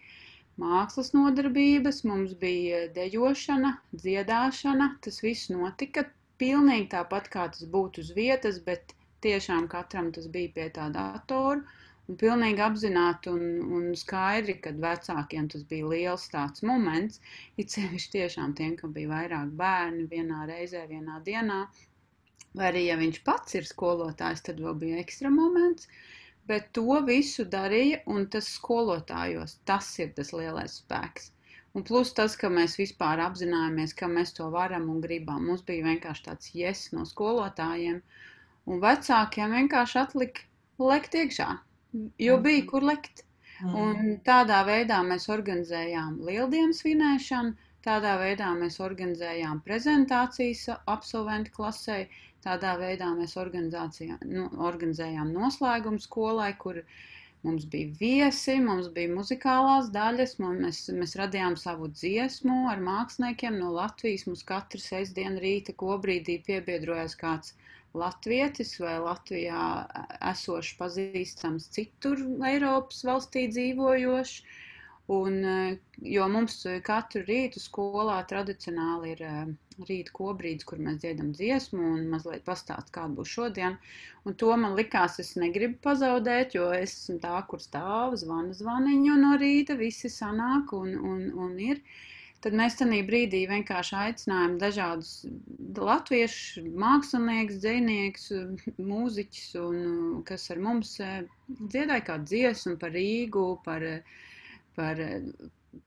D: mākslas nodarbības, mums bija dejošana, dziedāšana. Tas viss notika pilnīgi tāpat, kā tas būtu uz vietas, bet tiešām katram tas bija pie tā datora. Un pilnīgi apzināti un, un skaidri, kad vecākiem tas bija liels tāds moments, it sevišķi tiešām tiem, kam bija vairāk bērni vienā reizē, vienā dienā, Vai arī, ja viņš pats ir skolotājs, tad vēl bija ekstra moments. Bet to visu darīja, un tas skolotājos, tas ir tas lielais spēks. Un plus tas, ka mēs vispār apzināmies, ka mēs to varam un gribam. Mums bija vienkārši tāds yes no skolotājiem, un vecākiem vienkārši atlika lekt iekšā, jo bija kur lekt. Un tādā veidā mēs organizējām lieldienu svinēšanu, tādā veidā mēs organizējām prezentācijas absolventu klasē, Tādā veidā mēs nu, organizējām noslēgumu skolai, kur mums bija viesi, mums bija muzikālās daļas, mēs, mēs radījām savu dziesmu ar māksliniekiem no Latvijas. Mums katru sestdienu rīta kobrīdī piebiedrojas kāds latvietis vai Latvijā esošs pazīstams citur Eiropas valstī dzīvojošs. Un, jo mums katru rītu skolā tradicionāli ir rīta kobrīds, kur mēs dziedam dziesmu un mazliet pastāst, kāda būs šodien. Un to man likās, es negribu pazaudēt, jo es esmu tā, kur stāvu, zvanu zvaniņu no rīta, visi sanāk un, un, un ir. Tad mēs tajā brīdī vienkārši aicinājām dažādus latviešu māksliniekus, dziniekus, mūziķus, un, kas ar mums dziedāja kādu dziesmu par Rīgu, par, par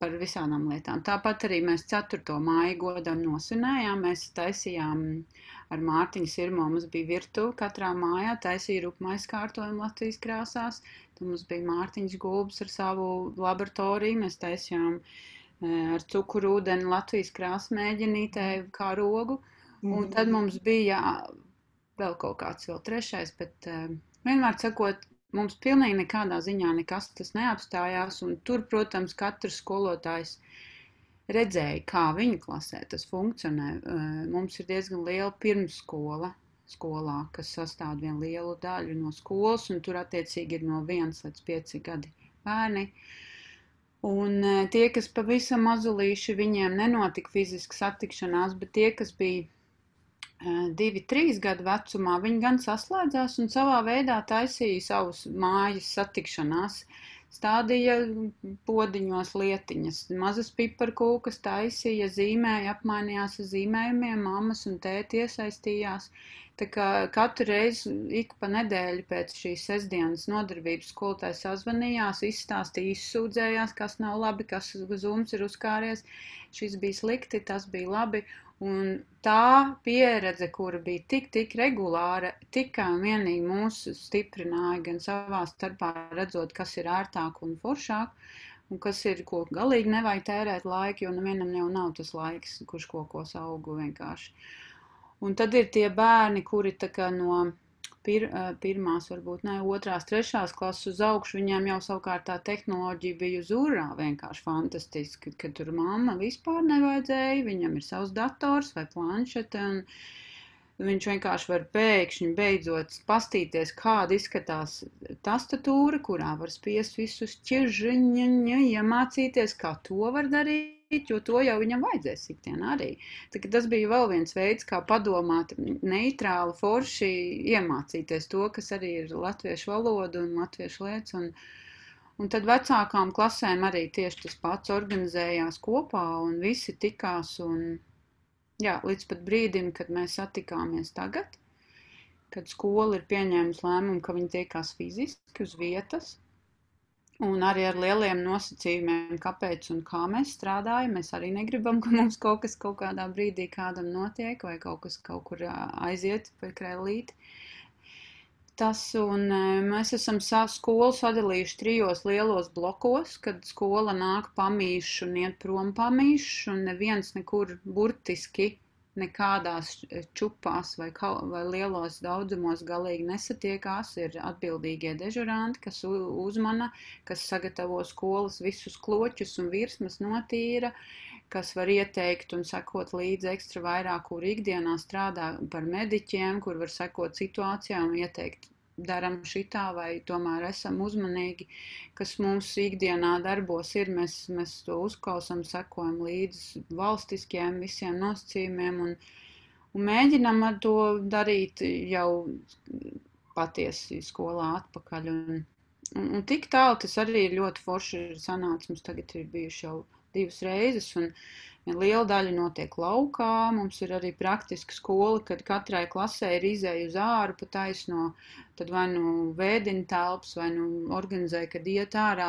D: par visādām lietām. Tāpat arī mēs 4. māju godam nosvinējām. Mēs taisījām ar Mārtiņu Sirmo. Mums bija virtuve katrā mājā, taisīja rupmais kārtojumu Latvijas krāsās. Tad mums bija Mārtiņš Gulbs ar savu laboratoriju. Mēs taisījām ar cukuru ūdeni Latvijas krāsu mēģinītē kā rogu. Un tad mums bija vēl kaut kāds vēl trešais, bet vienmēr sakot, mums pilnīgi nekādā ziņā nekas tas neapstājās. Tur, protams, katrs skolotājs redzēja, kā viņa klasē tas funkcionē. Mums ir diezgan liela pirmsskola skolā, kas sastāv vienu lielu daļu no skolas, un tur attiecīgi ir no 1 līdz 5 gadi bērni. Un tie, kas pavisam mazulīši, viņiem nenotika fiziska satikšanās, bet tie, kas bija divi, trīs gadu vecumā, viņi gan saslēdzās un savā veidā taisīja savus mājas satikšanās. Stādīja podiņos lietiņas, mazas piparkūkas taisīja, zīmēja, apmainījās ar zīmējumiem, mammas un tēti iesaistījās. Tā kā katru reizi, ik pa nedēļu pēc šīs sestdienas nodarbības skolotājs sazvanījās, izstāstīja, izsūdzējās, kas nav labi, kas zums ir uzkāries, šis bija slikti, tas bija labi. Un tā pieredze, kura bija tik, tik regulāra, tikai un vienīgi mūs stiprināja gan savā starpā redzot, kas ir ērtāk un foršāk, un kas ir, ko galīgi nevajag tērēt laiku, jo nevienam jau nav tas laiks, kurš kaut ko augu vienkārši. Un tad ir tie bērni, kuri no pir, pirmās, varbūt ne otrās, trešās klases uz augšu, viņiem jau savukārt tā tehnoloģija bija uz urā vienkārši fantastiski, ka tur mamma vispār nevajadzēja, viņam ir savs dators vai planšete, un viņš vienkārši var pēkšņi beidzot pastīties, kāda izskatās tastatūra, kurā var spiest visus ķiržiņa, iemācīties, kā to var darīt jo to jau viņam vajadzēs ikdienā arī. Tā, tas bija vēl viens veids, kā padomāt neitrāli, forši iemācīties to, kas arī ir latviešu valoda un latviešu lietas. Un, un tad vecākām klasēm arī tieši tas pats organizējās kopā un visi tikās. Un, jā, līdz pat brīdim, kad mēs satikāmies tagad, kad skola ir pieņēmusi lēmumu, ka viņi tiekās fiziski uz vietas, Un arī ar lieliem nosacījumiem, kāpēc un kā mēs strādājam. Mēs arī negribam, ka mums kaut kas kaut kādā brīdī kādam notiek, vai kaut kas kaut kur aiziet pa krēlīti. Tas, un mēs esam skolu sadalījuši trijos lielos blokos, kad skola nāk pamīšu un iet prom pamīšu, un neviens nekur burtiski nekādās čupās vai, vai lielos daudzumos galīgi nesatiekās. Ir atbildīgie dežuranti, kas uzmana, kas sagatavo skolas visus kloķus un virsmas notīra, kas var ieteikt un sekot līdzi ekstra vairāk, kur ikdienā strādā par mediķiem, kur var sekot situācijām un ieteikt darām šitā, vai tomēr esam uzmanīgi, kas mums ikdienā darbos ir. Mēs, mēs to uzklausām, sekojam līdzi valstiskiem visiem nosacījumiem un, un mēģinam ar to darīt jau patiesi skolā atpakaļ. Un, un, un tik tālu tas arī ir ļoti forši sanācis. Mums tagad ir bijuši jau divas reizes. Un, Liela daļa notiek laukā, mums ir arī praktiska skola, kad katrai klasē ir izēja uz āru pa taisno, tad vai nu vēdina telpas, vai nu organizē, kad iet ārā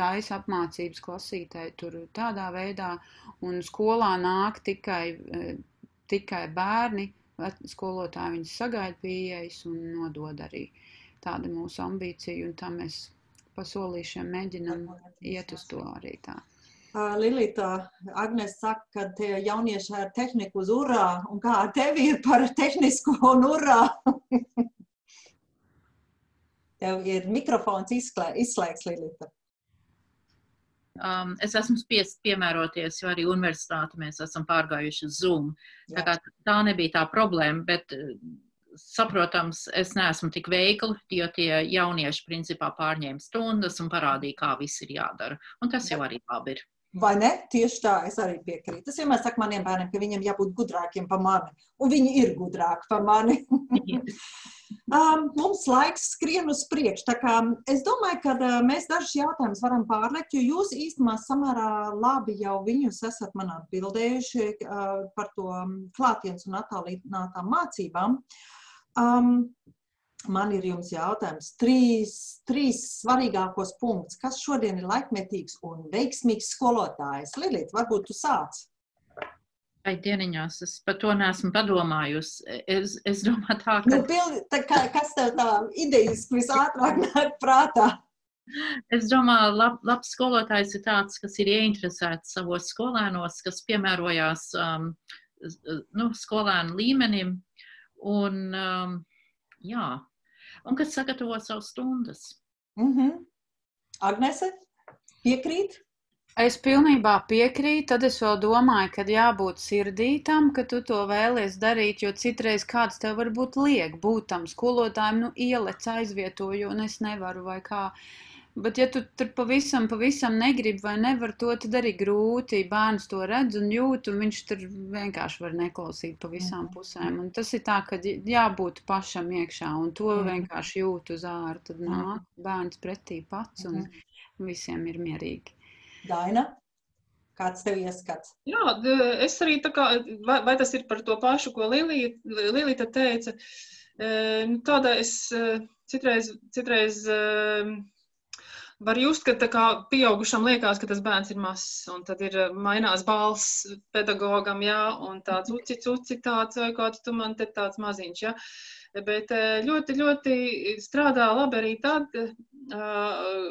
D: taisa apmācības klasītē tur tādā veidā, un skolā nāk tikai, e, tikai bērni, skolotāji viņus sagaida pieejas un nodod arī. Tāda mūsu ambīcija, un tā mēs pa solīšiem mēģinam iet uz to arī tā.
B: Lilita, Agnēs saka, ka tie jaunieši ar tehniku uz urā, un kā ar tevi ir par tehnisko un urā? Tev ir mikrofons izslēgts, Lilita.
E: Um, es esmu spiests piemēroties, jo arī universitāti mēs esam pārgājuši uz Zoom. Tā, kā, tā nebija tā problēma, bet saprotams, es neesmu tik veikli, jo tie jaunieši principā pārņēma stundas un parādīja, kā viss ir jādara. Un tas jau arī labi ir.
B: Vai ne? Tieši tā, es arī piekrītu. Es vienmēr saku maniem bērniem, ka viņiem jābūt gudrākiem par mani. Un viņi ir gudrāki par mani. um, mums laiks skrien uz priekšu. Es domāju, ka uh, mēs dažus jautājumus varam pārlekt, jo jūs īstenībā samērā labi jau viņus esat man atbildējuši uh, par to klātienes un attālinātām mācībām. Um, man ir jums jautājums. Trīs, trīs svarīgākos punktus. Kas šodien ir laikmetīgs un veiksmīgs skolotājs? Lilīt, varbūt tu sāc.
E: Ai, dieniņās, es par to neesmu padomājusi. Es, es domāju, tā,
B: ka. Nu, pildi, tā kā, kas tev tā idejas visātrāk nāk prātā?
E: Es domāju, lab, labs skolotājs ir tāds, kas ir ieinteresēts savos skolēnos, kas piemērojās um, nu, skolēnu līmenim. Un, um, jā, un kas sagatavo savus stundas.
B: Mm -hmm. Agnese, piekrīt?
D: Es pilnībā piekrītu, tad es vēl domāju, ka jābūt sirdītam, ka tu to vēlies darīt, jo citreiz kāds tev varbūt liek būt tam skolotājiem, nu ielec aizvietoju, un es nevaru vai kā. Uh, Bet, ja tu tur pavisam, pavisam negribi vai nevar to, tad arī grūti. Bērns to redz un jūt, un viņš tur vienkārši var neklausīt pa visām mm. pusēm. Un tas ir tā, ka jābūt pašam iekšā, un to mm. vienkārši jūt uz ārā. Tad mm. nāk bērns pretī pats, un mm. visiem ir mierīgi.
B: Daina? Kāds tev ieskats?
C: Jā, es arī tā kā, vai, vai tas ir par to pašu, ko Lilija, Lilija teica. Nu, tādā es citreiz, citreiz var just, ka kā, pieaugušam liekas, ka tas bērns ir mazs, un tad ir eh, mainās balss pedagogam, jā, un tāds uci, uci tāds, vai kāds tu man te tāds maziņš, jā. Bet eh, ļoti, ļoti strādā labi arī tad, eh,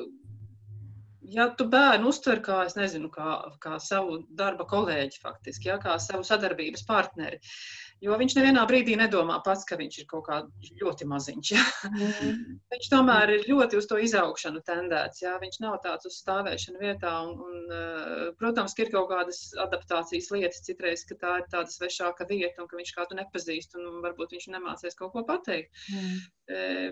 C: ja tu bērnu uztver kā, es nezinu, kā, kā savu darba kolēģi faktiski, jā, kā savu sadarbības partneri. Uh, Jo viņš nevienā brīdī nedomā pats, ka viņš ir kaut kā ļoti maziņš. Ja? Mm. viņš tomēr ir ļoti uz to izaugšanu tendēts. Ja? Viņš nav tāds uz stāvēšanu vietā. Un, un, eh, protams, ka ir kaut kādas adaptācijas lietas citreiz, ka tā ir tāda svešāka vieta un ka viņš kādu nepazīst un varbūt viņš nemācīs kaut ko pateikt. Mm.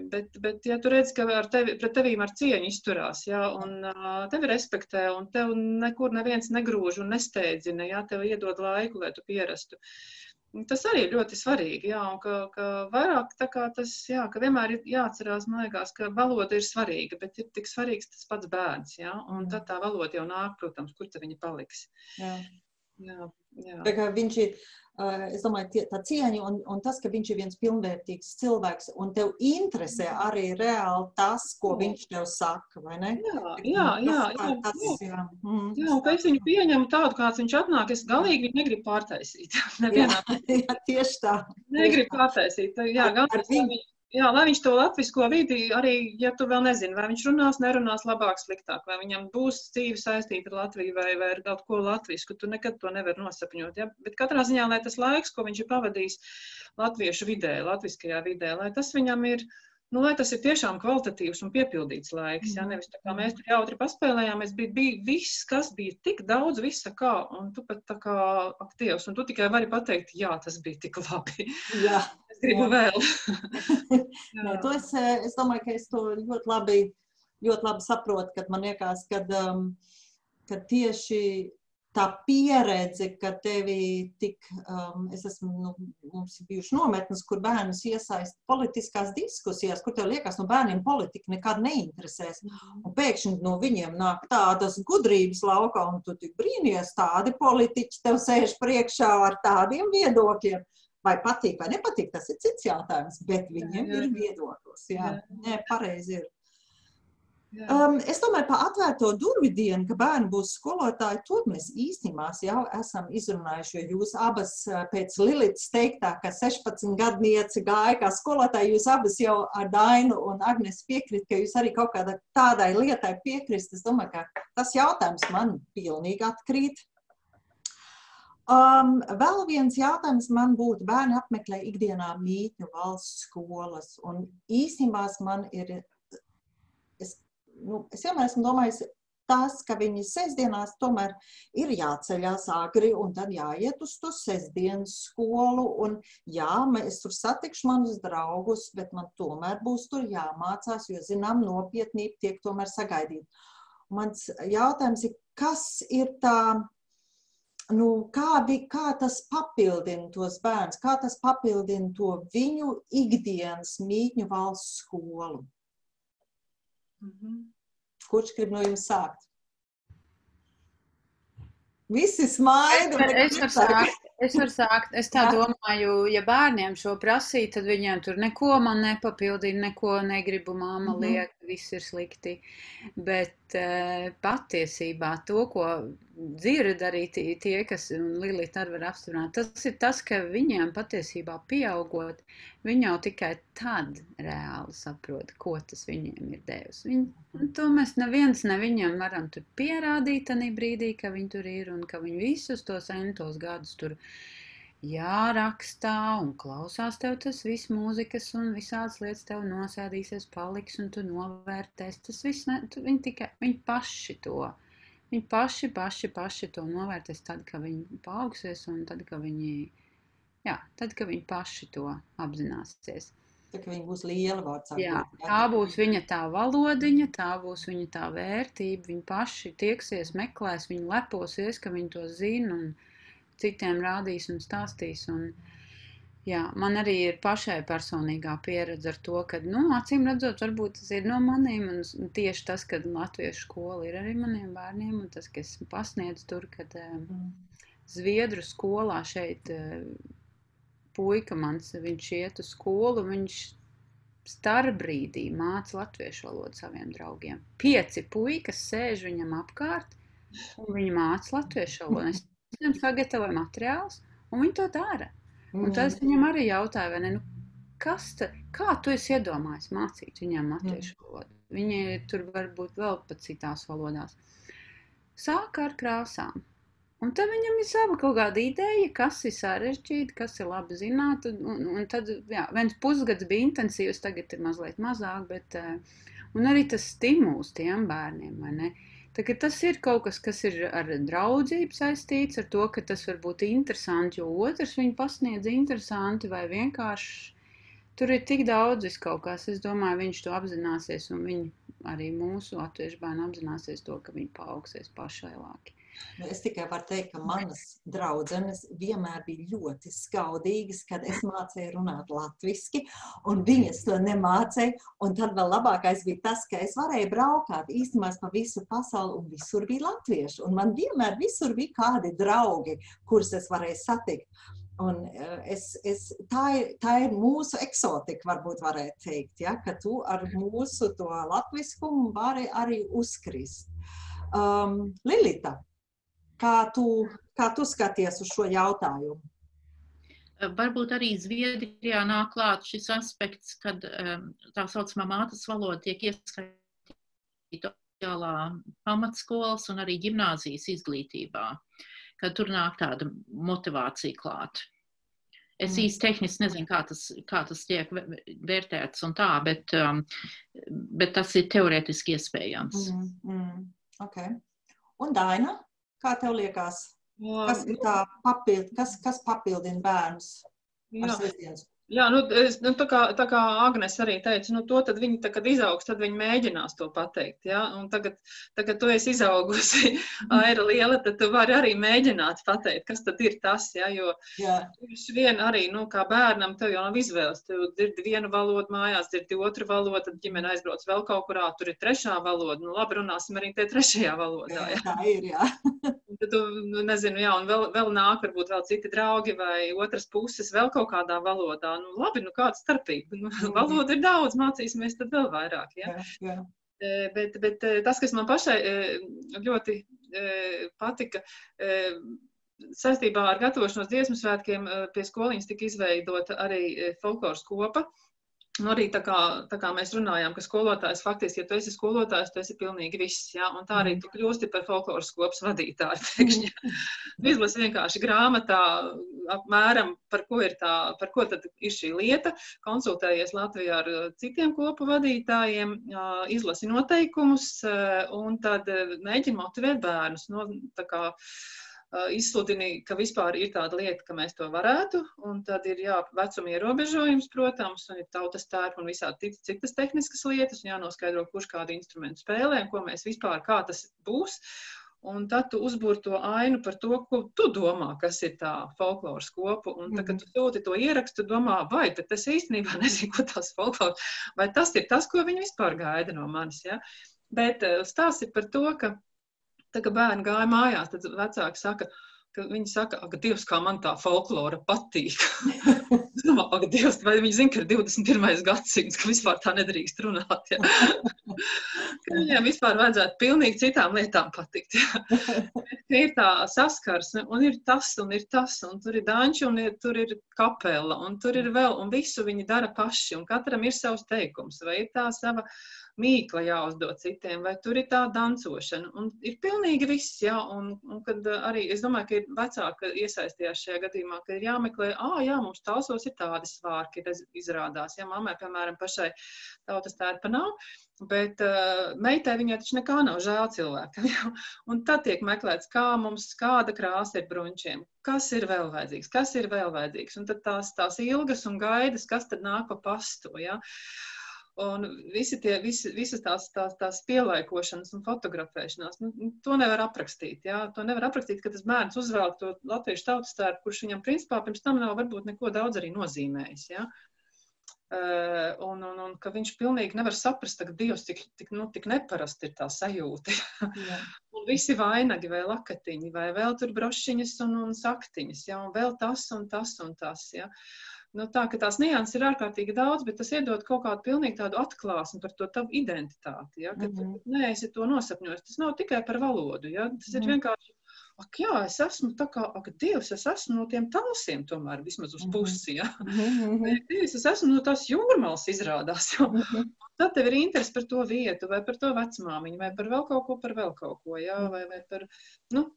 C: Bet, bet, ja tu redz, ka tevi, pret tevīm ar cieņu izturās, ja, un uh, tevi respektē, un tev nekur neviens negrūž un nesteidzina, ja tev iedod laiku, lai tu pierastu, Tas arī ir ļoti svarīgi, jā, un ka, ka vairāk tā kā tas, jā, ka vienmēr ir jāatcerās, man liekas, ka valoda ir svarīga, bet ir tik svarīgs tas pats bērns, jā, un tad tā valoda jau nāk, protams, kur te viņa paliks. Jā.
B: Jā, jā. Tā kā viņš ir, es domāju, tie, tā cieņa un, un tas, ka viņš ir viens pilnvērtīgs cilvēks un tev interesē arī reāli tas, ko viņš tev saka, vai ne?
C: Jā, jā, jā. jā, tas, jā. jā. Mm, jā un ka es viņu pieņemu tādu, kāds viņš atnāk, es galīgi viņu negribu pārtaisīt.
B: Nevienā. jā, jā, tieši tā.
C: Negribu pārtaisīt. Jā, viņu. Jā, lai viņš to latviešu vidi arī, ja tu vēl nezini, vai viņš runās, nerunās labāk, sliktāk, vai viņam būs dzīve saistīta ar Latviju vai, vai ar kaut ko latviešu, tu nekad to nevari nosapņot. Ja? Bet katrā ziņā, lai tas laiks, ko viņš ir pavadījis latviešu vidē, latviskajā vidē, lai tas viņam ir, nu, lai tas ir tiešām kvalitatīvs un piepildīts laiks. Ja? Nevis tā kā mēs tur jautri paspēlējāmies, bija, bija viss, kas bija tik daudz, visa kā, un tu pat tā kā aktīvs, un tu tikai vari pateikt, jā, tas bija tik labi.
B: Jā
C: gribu vēl.
B: Nē, to es, es domāju, ka es to ļoti labi, ļoti labi saprotu, kad man liekas, kad, um, kad tieši tā pieredze, ka tevi tik, um, es esmu, nu, mums ir bijuši nometnes, kur bērnus iesaist politiskās diskusijās, kur tev liekas, no bērniem politika nekad neinteresēs. Un pēkšņi no viņiem nāk tādas gudrības laukā, un tu tik brīnies, tādi politiķi tev sēž priekšā ar tādiem viedokļiem. Vai patīk vai nepatīk, tas ir cits jautājums, bet viņiem jā, jā. ir viedoklis. Jā, jā. Nē, pareizi ir. Um, es domāju, par atvērto durvju dienu, ka bērni būs skolotāji, to mēs īstenībā jau esam izrunājuši. Jūs abas pēc Lilijas teiktā, ka 16 gadniece gāja kā skolotāji, jūs abas jau ar Dainu un Agnes piekrīt, ka jūs arī kaut kādai tādai lietai piekrist. Es domāju, ka tas jautājums man pilnīgi atkrīt. Um, vēl viens jautājums man būtu, bērni apmeklē ikdienā mītņu valsts skolas, un īstenībā man ir, nu, es vienmēr esmu domājis, tas, ka viņi sestdienās tomēr ir jāceļās agri un tad jāiet uz to sestdienas skolu, un jā, es tur satikšu manus draugus, bet man tomēr būs tur jāmācās, jo, zinām, nopietnība tiek tomēr sagaidīt. Mans jautājums ir, kas ir tā, nu, kā, vi, kā tas papildina tos bērnus, kā tas papildina to viņu ikdienas mītņu valsts skolu. Mm -hmm. Kurš grib no jums sākt? Visi smaida.
D: Es, es, varu sākt, es varu sākt. Es tā domāju, ja bērniem šo prasīja, tad viņiem tur neko man nepapildina, neko negribu māma
B: Mhm.
D: liek, viss ir slikti. Bet uh, patiesībā to, ko dzird arī tie, kas Lilita arī var apstiprināt, tas ir tas, ka viņiem patiesībā pieaugot, viņi jau tikai tad reāli saprot, ko tas viņiem ir devis. Viņi, un to mēs neviens ne viņam varam tur pierādīt tanī brīdī, ka viņi tur ir un ka viņi visus tos entos gadus tur jārakstā un klausās tev tas viss mūzikas un visādas lietas tev nosēdīsies, paliks un tu novērtēs. Tas viss, ne, tu, viņi tikai, viņi paši to. Viņi paši, paši, paši to novērtēs tad, kad viņi paaugsies un tad, kad viņi, jā, tad, kad viņi paši to apzināsies.
B: Tā kā viņi būs liela vārds.
D: Jā, tā būs viņa tā valodiņa, tā būs viņa tā vērtība. Viņi paši tieksies, meklēs, viņi leposies, ka viņi to zina un citiem rādīs un stāstīs. Un, jā, man arī ir pašai personīgā pieredze ar to, ka, nu, acīm redzot, varbūt tas ir no maniem. Un tieši tas, ka latviešu skola ir arī maniem bērniem, un tas, ka es pasniedzu tur, kad mm. Zviedru skolā šeit puika mans, viņš iet uz skolu, viņš starbrīdī māca latviešu valodu saviem draugiem. Pieci puikas sēž viņam apkārt, un viņi māca latviešu valodu. Es viņam sagatavoju materiālus, un viņi to dara. Un tad es viņam arī jautāju, ne, nu, kas ta, kā tu esi iedomājies mācīt viņiem latviešu valodu? Viņi tur varbūt vēl pat citās valodās. Sāka ar krāsām. Un tad viņam ir sava kaut kāda ideja, kas ir sarežģīti, kas ir labi zināt. Un, un, un tad, jā, viens pusgads bija intensīvs, tagad ir mazliet mazāk, bet un arī tas stimuls tiem bērniem, vai ne? Tagad tas ir kaut kas, kas ir ar draudzību saistīts, ar to, ka tas var būt interesanti, jo otrs viņu pasniedz interesanti vai vienkārši tur ir tik daudz kaut kas. Es domāju, viņš to apzināsies un viņi arī mūsu latviešu bērni apzināsies to, ka viņi paaugsies pašailāki.
B: Nu, es tikai varu teikt, ka manas draudzenes vienmēr bija ļoti skaudīgas, kad es mācīju runāt latviešu, un viņas to nemācīja. Tad vēl labākais bija tas, ka es varēju braukāt īstenībā pa visu pasauli, un visur bija latvieši. Un man vienmēr bija kādi draugi, kurus es varēju satikt. Un es, es, tā, ir, tā ir mūsu eksotika, varbūt varētu teikt, ja, ka tu ar mūsu to latviskumu vari arī uzkrist. Um, Lilita, kā tu, kā tu skaties uz šo jautājumu?
E: Varbūt arī Zviedrijā nāk klāt šis aspekts, kad um, tā saucamā mātes valoda tiek iesaistīta oficiālā pamatskolas un arī ģimnāzijas izglītībā, kad tur nāk tāda motivācija klāt. Es īsti tehniski nezinu, kā tas, kā tas tiek vērtēts un tā, bet, um, bet tas ir teorētiski iespējams.
B: Mm, mm, okay. Un Daina, kā tev liekas, kas ir tā papild, kas, kas papildina bērnus sestdienas?
C: Jā, nu, es, nu, tā, kā, tā kā Agnēs arī teica, nu, to tad viņi, tā, kad izaugs, tad viņi mēģinās to pateikt. Ja? Un tagad, tagad tu esi izaugusi, aira liela, tad tu vari arī mēģināt pateikt, kas tad ir tas. Ja? Jo vien arī, nu, kā bērnam, tev jau nav izvēles. Tu dzirdi vienu valodu mājās, dzirdi otru valodu, tad ģimene aizbrauc vēl kaut kurā, tur ir trešā valoda. Nu, labi, runāsim arī tie trešajā valodā.
B: Ja? Tā ir, jā.
C: Tad nu, nezinu, jā, un vēl, vēl nāk varbūt vēl citi draugi vai otras puses vēl kaut kādā valodā nu, labi, nu kāda starpība. Nu, valoda ir daudz, mācīsimies tad vēl vairāk. Ja?
B: Jā, jā.
C: Bet, bet tas, kas man pašai ļoti patika, saistībā ar gatavošanos dziesmu svētkiem pie skoliņas tika izveidota arī folkloras kopa. Nu, arī tā kā, tā kā mēs runājām, ka skolotājs faktiski, ja tu esi skolotājs, tu esi pilnīgi viss. Ja? Un tā arī tu kļūsti par folkloras kopas vadītāju. Pēkšņi. Tu izlasi vienkārši grāmatā apmēram, par ko ir, tā, par ko ir šī lieta, konsultējies Latvijā ar citiem kopu vadītājiem, izlasi noteikumus un tad mēģini motivēt bērnus. No, izsludini, ka vispār ir tāda lieta, ka mēs to varētu, un tad ir jā, vecuma ierobežojums, protams, un ir tautas tērpa un visādi citas tehniskas lietas, un jānoskaidro, kurš kādu instrumentu spēlē, un ko mēs vispār, kā tas būs. Un tad tu uzbūri to ainu par to, ko tu domā, kas ir tā folkloras kopa. Un tad, kad tu sūti to ierakstu, domā, vai tas īstenībā nezinu, ko tās folkloras, vai tas ir tas, ko viņi vispār gaida no manis. Ja? Bet stāsts ir par to, ka Tā kā bērni gāja mājās, tad vecāki saka, ka viņi saka, ak, Dievs, kā man tā folklora patīk. Es domāju, ak, Dievs, vai viņi zina, ka ir 21. gadsimts, ka vispār tā nedrīkst runāt. Ja? viņiem vispār vajadzētu pilnīgi citām lietām patikt. Ja? Ir tā saskarsme, un ir tas, un ir tas, un tur ir danči, un ir, tur ir kapela, un tur ir vēl, un visu viņi dara paši, un katram ir savs teikums, vai ir tā sava mīkla jāuzdod citiem, vai tur ir tā dancošana. Un ir pilnīgi viss, jā, un, un kad arī es domāju, ka ir vecāki iesaistījās šajā gadījumā, ka ir jāmeklē, ah, jā, mums tāsos ir tādi svārki, izrādās, ja mammai, piemēram, pašai tautas tērpa nav, Bet uh, meitai viņai taču nekā nav žēl cilvēkam. Ja? Un tad tiek meklēts, kā mums, kāda krāsa ir bruņķiem, kas ir vēl vajadzīgs, kas ir vēl vajadzīgs. Un tad tās, tās ilgas un gaidas, kas tad nāk pa pastu. Ja? Un visi tie, visi, visas tās, tās, tās pielaikošanas un fotografēšanās, nu, nu, to nevar aprakstīt. Jā? To nevar aprakstīt, ka tas bērns uzvelk to latviešu tautas tērpu, kurš viņam principā pirms tam nav varbūt neko daudz arī nozīmējis. Jā? Uh, un, un, un ka viņš pilnīgi nevar saprast, ka Dievs tik, tik, nu, tik neparasti ir tā sajūta. un visi vainagi vai lakatiņi, vai vēl tur brošiņas un, un saktiņas, ja? un vēl tas un tas un tas. Ja? Nu, tā, ka tās nianses ir ārkārtīgi daudz, bet tas iedod kaut kādu pilnīgi tādu atklāsmi par to tavu identitāti. Ja? Kad mm -hmm. tu neesi to nosapņojis, tas nav tikai par valodu. Ja? Tas mm -hmm. ir vienkārši, ak, jā, es esmu tā kā, ak, Dievs, es esmu no tiem talsiem tomēr vismaz uz mhm. pusi. Ja? Mm -hmm. Dievs, es esmu no tās jūrmals izrādās. Ja? Mm -hmm. Tad tev ir interesi par to vietu, vai par to vecmāmiņu, vai par vēl kaut ko, par vēl kaut ko, ja? Vai, vai par, nu,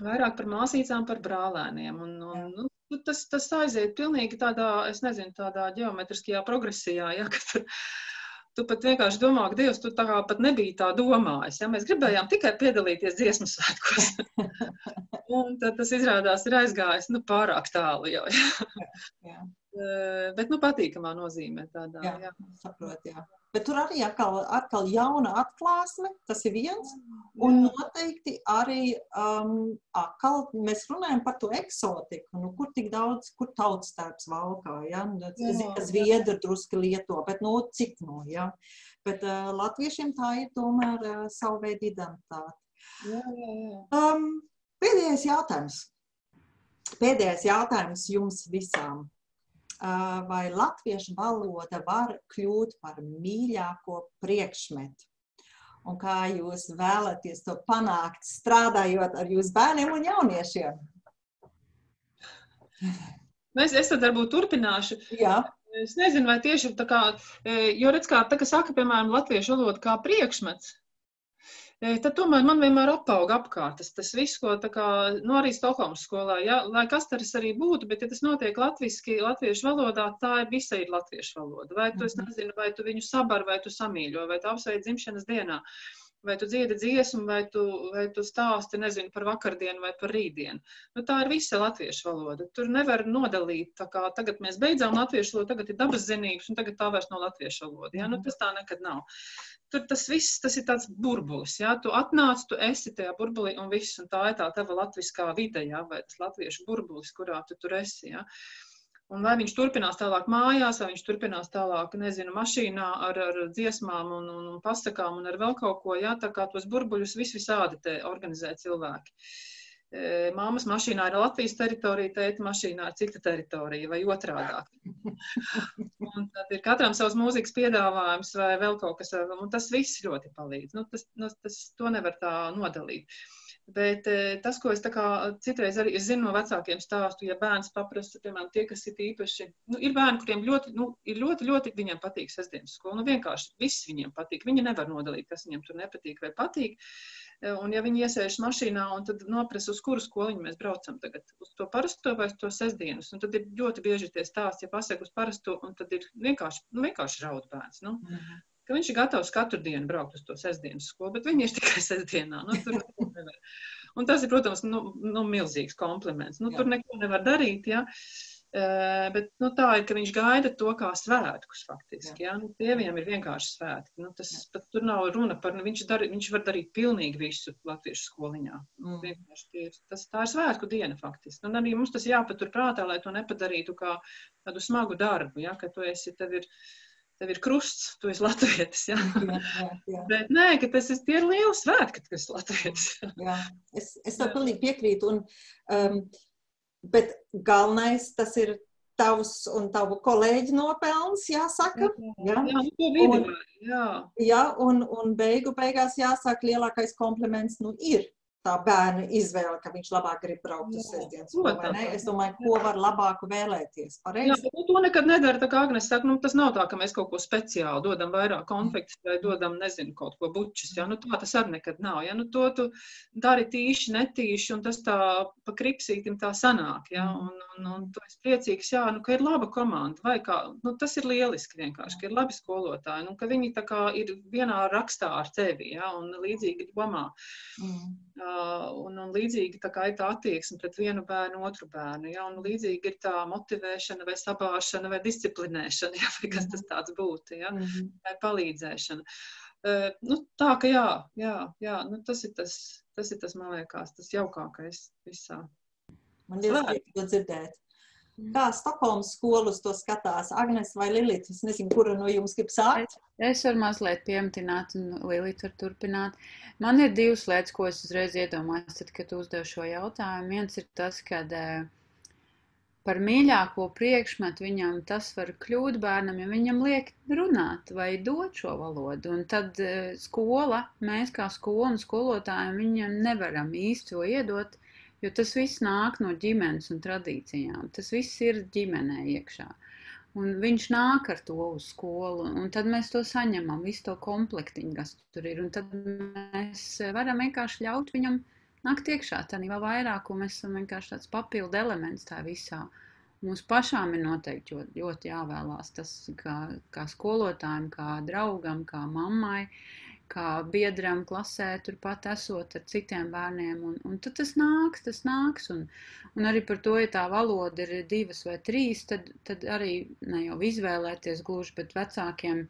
C: vairāk par māsīcām, par brālēniem. Un, un, nu, nu, tas, tas aiziet pilnīgi tādā, es nezinu, tādā ģeometriskajā progresijā, ja, ka tur, tu pat vienkārši domā, ka Dievs, tu tā kā pat nebija tā domājis. Ja? Mēs gribējām tikai piedalīties dziesmu svētkos. un tad tas izrādās ir aizgājis nu, pārāk tālu jau. Ja? jā, jā. Bet, nu, patīkamā nozīmē tādā. Jā, jā.
B: saprot, jā. Bet tur arī atkal, atkal jauna atklāsme, tas ir viens. Un noteikti arī um, atkal mēs runājam par to eksotiku. Nu, kur tik daudz, kur tautas tērps valkā, ja? Nu, zviedri druski lieto, bet nu, cik no, ja? Bet uh, latviešiem tā ir tomēr uh, savu veidu identitāte. Jā, jā, jā. Um, pēdējais jautājums. Pēdējais jautājums jums visām vai latviešu valoda var kļūt par mīļāko priekšmetu. Un kā jūs vēlaties to panākt, strādājot ar jūsu bērniem un jauniešiem?
C: Nu, es, es tad varbūt turpināšu.
B: Jā.
C: Es nezinu, vai tieši tā kā, jo redz, kā, tā, ka saka, piemēram, latviešu valoda kā priekšmets, tad tomēr man vienmēr apauga apkārt. Tas, tas viss, ko kā, nu, arī Stokholmas skolā, ja, lai kas tas arī būtu, bet ja tas notiek latviski, latviešu valodā, tā ir visa ir latviešu valoda. Vai tu, es mhm. nezinu, vai tu viņu sabar, vai tu samīļo, vai tu apsveic dzimšanas dienā. Vai tu dziedi dziesmu, vai tu, vai tu stāsti nezinu, par vakardienu vai par rītdienu. Nu, tā ir visa latviešu valoda. Tur nevar nodalīt, kā tagad mēs beidzām latviešu valodu, tagad ir dabas zinības, un tagad tā vairs nav latviešu valoda. Ja? Nu, mhm. tas tā nekad nav tur tas viss, tas ir tāds burbulis, jā, tu atnāc, tu esi tajā burbulī un viss, un tā ir tā tava latviskā vide, jā, vai tas latviešu burbulis, kurā tu tur esi, jā. Un vai viņš turpinās tālāk mājās, vai viņš turpinās tālāk, nezinu, mašīnā ar, ar dziesmām un, un, un pasakām un ar vēl kaut ko, jā, tā kā tos burbuļus vis visādi te organizē cilvēki. Uh, Māmas mašīnā ir Latvijas teritorija, tēta mašīnā ir cita teritorija vai otrādāk. Un tad ir katram savs mūzikas piedāvājums vai vēl kaut kas, un tas viss ļoti palīdz. Nu, tas, nu, tas, to nevar tā nodalīt. Bet tas, ko es kā, citreiz arī es zinu no vecākiem stāstu, ja bērns paprasta, piemēram, tie, kas ir īpaši, nu, ir bērni, kuriem ļoti, nu, ir ļoti, ļoti viņiem patīk sestdienas skola. Nu, vienkārši viss viņiem patīk. Viņi nevar nodalīt, kas viņiem tur nepatīk vai patīk. Uh, Un ja viņi iesēž mašīnā un tad noprasa, uz kuru skoliņu mēs braucam tagad, uz to parasto vai uz to sestdienas, un tad ir ļoti bieži tie stāsti, ja pasaka uz parasto, un tad ir vienkārši, nu, vienkārši raud bērns. Nu. -hmm. Ka viņš ir gatavs katru dienu braukt uz to sestdienas skolu, bet viņi ir tikai sestdienā. Nu, tur un tas ir, protams, nu, nu, milzīgs kompliments. Nu, Jā. tur neko nevar darīt. Ja? Bet nu, tā ir, ka viņš gaida to kā svētkus faktiski. Ja? Nu, tie viņam ir vienkārši svētki. Nu, tas, tur nav runa par, nu, viņš, dar, viņš var darīt pilnīgi visu latviešu skoliņā. Mm. Tie, tas, tā ir svētku diena faktiski. Un arī mums tas jāpatur prātā, lai to nepadarītu kā tādu smagu darbu. Ja? Ka tu esi, tev ir, tev ir krusts, tu esi latvietis. Ja?
B: Jā, jā, jā.
C: Bet nē, ka tas ir, ir lieli svētki, ka tu esi latvietis.
B: jā. Es, es tev pilnīgi piekrītu. Un, um, bet galvenais tas ir tavs un tavu kolēģi nopelns, jāsaka. Jā,
C: Jā, vidi
B: Un-
C: jā.
B: jā un, un beigu beigās jāsaka, lielākais kompliments nu, ir tā bērna izvēle, ka viņš labāk grib braukt uz
C: Jā,
B: sestdienas skolu. Es domāju, ko var labāku vēlēties.
C: Jā,
B: Pareizi?
C: bet nu, to nekad nedara. Tā kā Agnēs saka, nu, tas nav tā, ka mēs kaut ko speciāli dodam vairāk konfekts vai dodam, nezinu, kaut ko bučus. Ja? Nu, tā tas arī nekad nav. Ja? Nu, to tu dari tīši, netīši, un tas tā pa kripsītim tā sanāk. Ja? Un, un, un tu esi priecīgs, jā, nu, ka ir laba komanda. Vai kā, nu, tas ir lieliski vienkārši, ka ir labi skolotāji, nu, ka viņi tā kā ir vienā rakstā ar tevi, ja? un līdzīgi domā.
B: Mm.
C: Un, un līdzīgi tā kā ir tā attieksme pret vienu bērnu, otru bērnu. Ja? Un līdzīgi ir tā motivēšana, vai sabāšana, vai disciplinēšana, ja? vai kas tas tāds būtu, ja?
B: Mhm.
C: vai palīdzēšana. Uh, nu, tā ka jā, jā, jā nu, tas, ir tas, tas ir tas, man liekas, tas jaukākais visā.
B: Man ļoti patīk to dzirdēt. Kā Stokholmas skolas to skatās? Agnes vai Lilita? Es nezinu, kura no jums grib sākt.
D: Es varu mazliet pieminēt, un Līta var turpināt. Man ir divas lietas, ko es uzreiz iedomājos, tad, kad uzdevu šo jautājumu. Viens ir tas, ka par mīļāko priekšmetu viņam tas var kļūt bērnam, ja viņam liek runāt vai dot šo valodu. Un tad eh, skola, mēs kā skola un skolotājiem viņam nevaram īsti to iedot, jo tas viss nāk no ģimenes un tradīcijām. Tas viss ir ģimenē iekšā. Un viņš nāk ar to uz skolu, un tad mēs to saņemam, visu to komplektiņu, kas tur ir. Un tad mēs varam vienkārši ļaut viņam nākt iekšā. Tā vēl vairāk, un mēs esam vienkārši tāds papildu elements tā visā. Mums pašām ir noteikti ļoti, ļoti jāvēlās tas, kā, kā skolotājiem, kā draugam, kā mammai, kā biedram klasē, turpat esot ar citiem bērniem. Un, un tad tas nāks, tas nāks. Un, un arī par to, ja tā valoda ir divas vai trīs, tad, tad arī ne jau izvēlēties gluži, bet vecākiem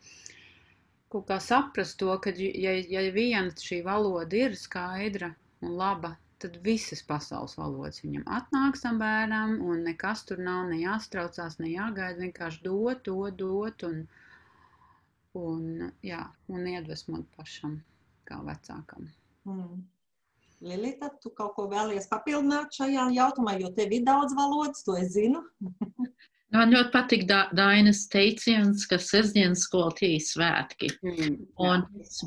D: kaut kā saprast to, ka ja, ja viena šī valoda ir skaidra un laba, tad visas pasaules valodas viņam atnāks tam bērnam, un nekas tur nav ne jāstraucās, ne jāgaida, vienkārši dot, dot, dot. Un, un, jā, un iedvesmot pašam, kā vecākam.
B: Mm. Lilita, tu kaut ko vēlies papildināt šajā jautājumā, jo tev ir daudz valodas, to es zinu.
E: Man ļoti patīk da Dainas teiciens, ka sestdienas skola tie ir svētki.
D: Mm,
E: Un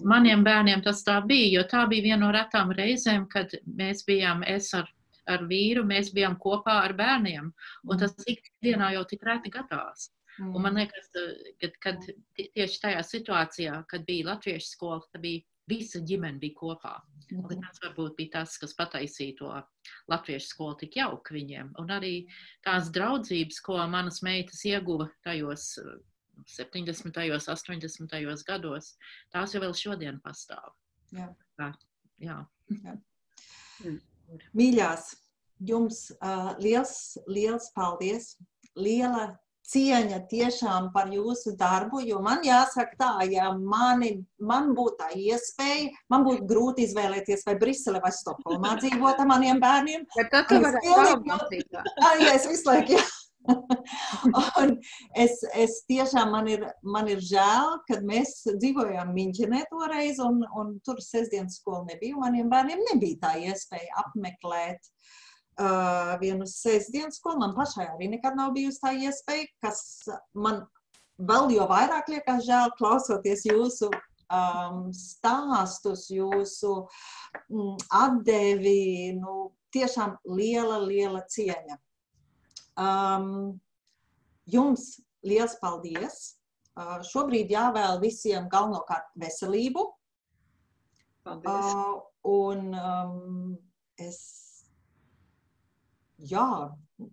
E: maniem bērniem tas tā bija, jo tā bija viena no retām reizēm, kad mēs bijām, es ar, ar vīru, mēs bijām kopā ar bērniem. Un tas ikdienā jau tik reti gadās. Un man liekas, ka kad tie- tieši tajā situācijā, kad bija latviešu skola, tad bija visa ģimene bija kopā. Un
B: Mhm.
E: Tas varbūt bija tas, kas pataisīja to latviešu skolu tik jauku viņiem. Un arī tās draudzības, ko manas meitas ieguva tajos eh, 70. un 80. gados, tās jau vēl šodien pastāv.
B: Jā.
E: Tā, jā.
B: Mīļās, jums uh, liels, liels paldies! Liela cieņa tiešām par jūsu darbu, jo man jāsaka tā, ja mani, man būtu tā iespēja, man būtu grūti izvēlēties vai Brisele vai Stokholmā dzīvot ar maniem bērniem.
D: Bet tad tu varētu.
B: Ah, jā, es visu laiku, jā. Un es, es tiešām man ir, man ir žēl, kad mēs dzīvojām Minčenē toreiz, un, un tur sestdienas skola nebija. Maniem bērniem nebija tā iespēja apmeklēt uh, vienu sestdienas skolu. Man pašai arī nekad nav bijusi tā iespēja, kas man vēl jo vairāk liekas žēl klausoties jūsu um, stāstus, jūsu mm, atdevi. Nu, tiešām liela, liela cieņa. Um, jums liels paldies! Uh, šobrīd jāvēl visiem galvenokārt veselību.
C: Paldies!
B: Uh, un um, es, jā,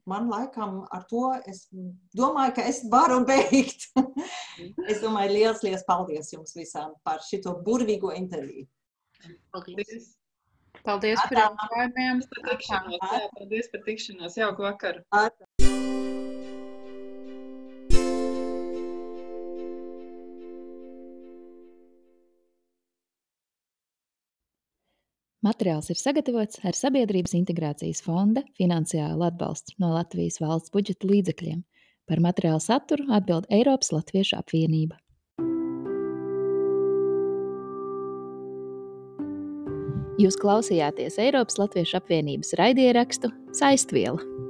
B: man laikam ar to es domāju, ka es varu beigt. es domāju, liels, liels paldies jums visām par šito burvīgo interviju.
E: Paldies!
D: Paldies par jautājumiem.
C: Par jā, paldies par tikšanos. Jauku vakaru!
A: Materiāls ir sagatavots ar Sabiedrības integrācijas fonda finansiālu atbalstu no Latvijas valsts budžeta līdzekļiem. Par materiālu saturu atbild Eiropas Latviešu apvienība. Jūs klausījāties Eiropas Latviešu apvienības raidierakstu Saistviela.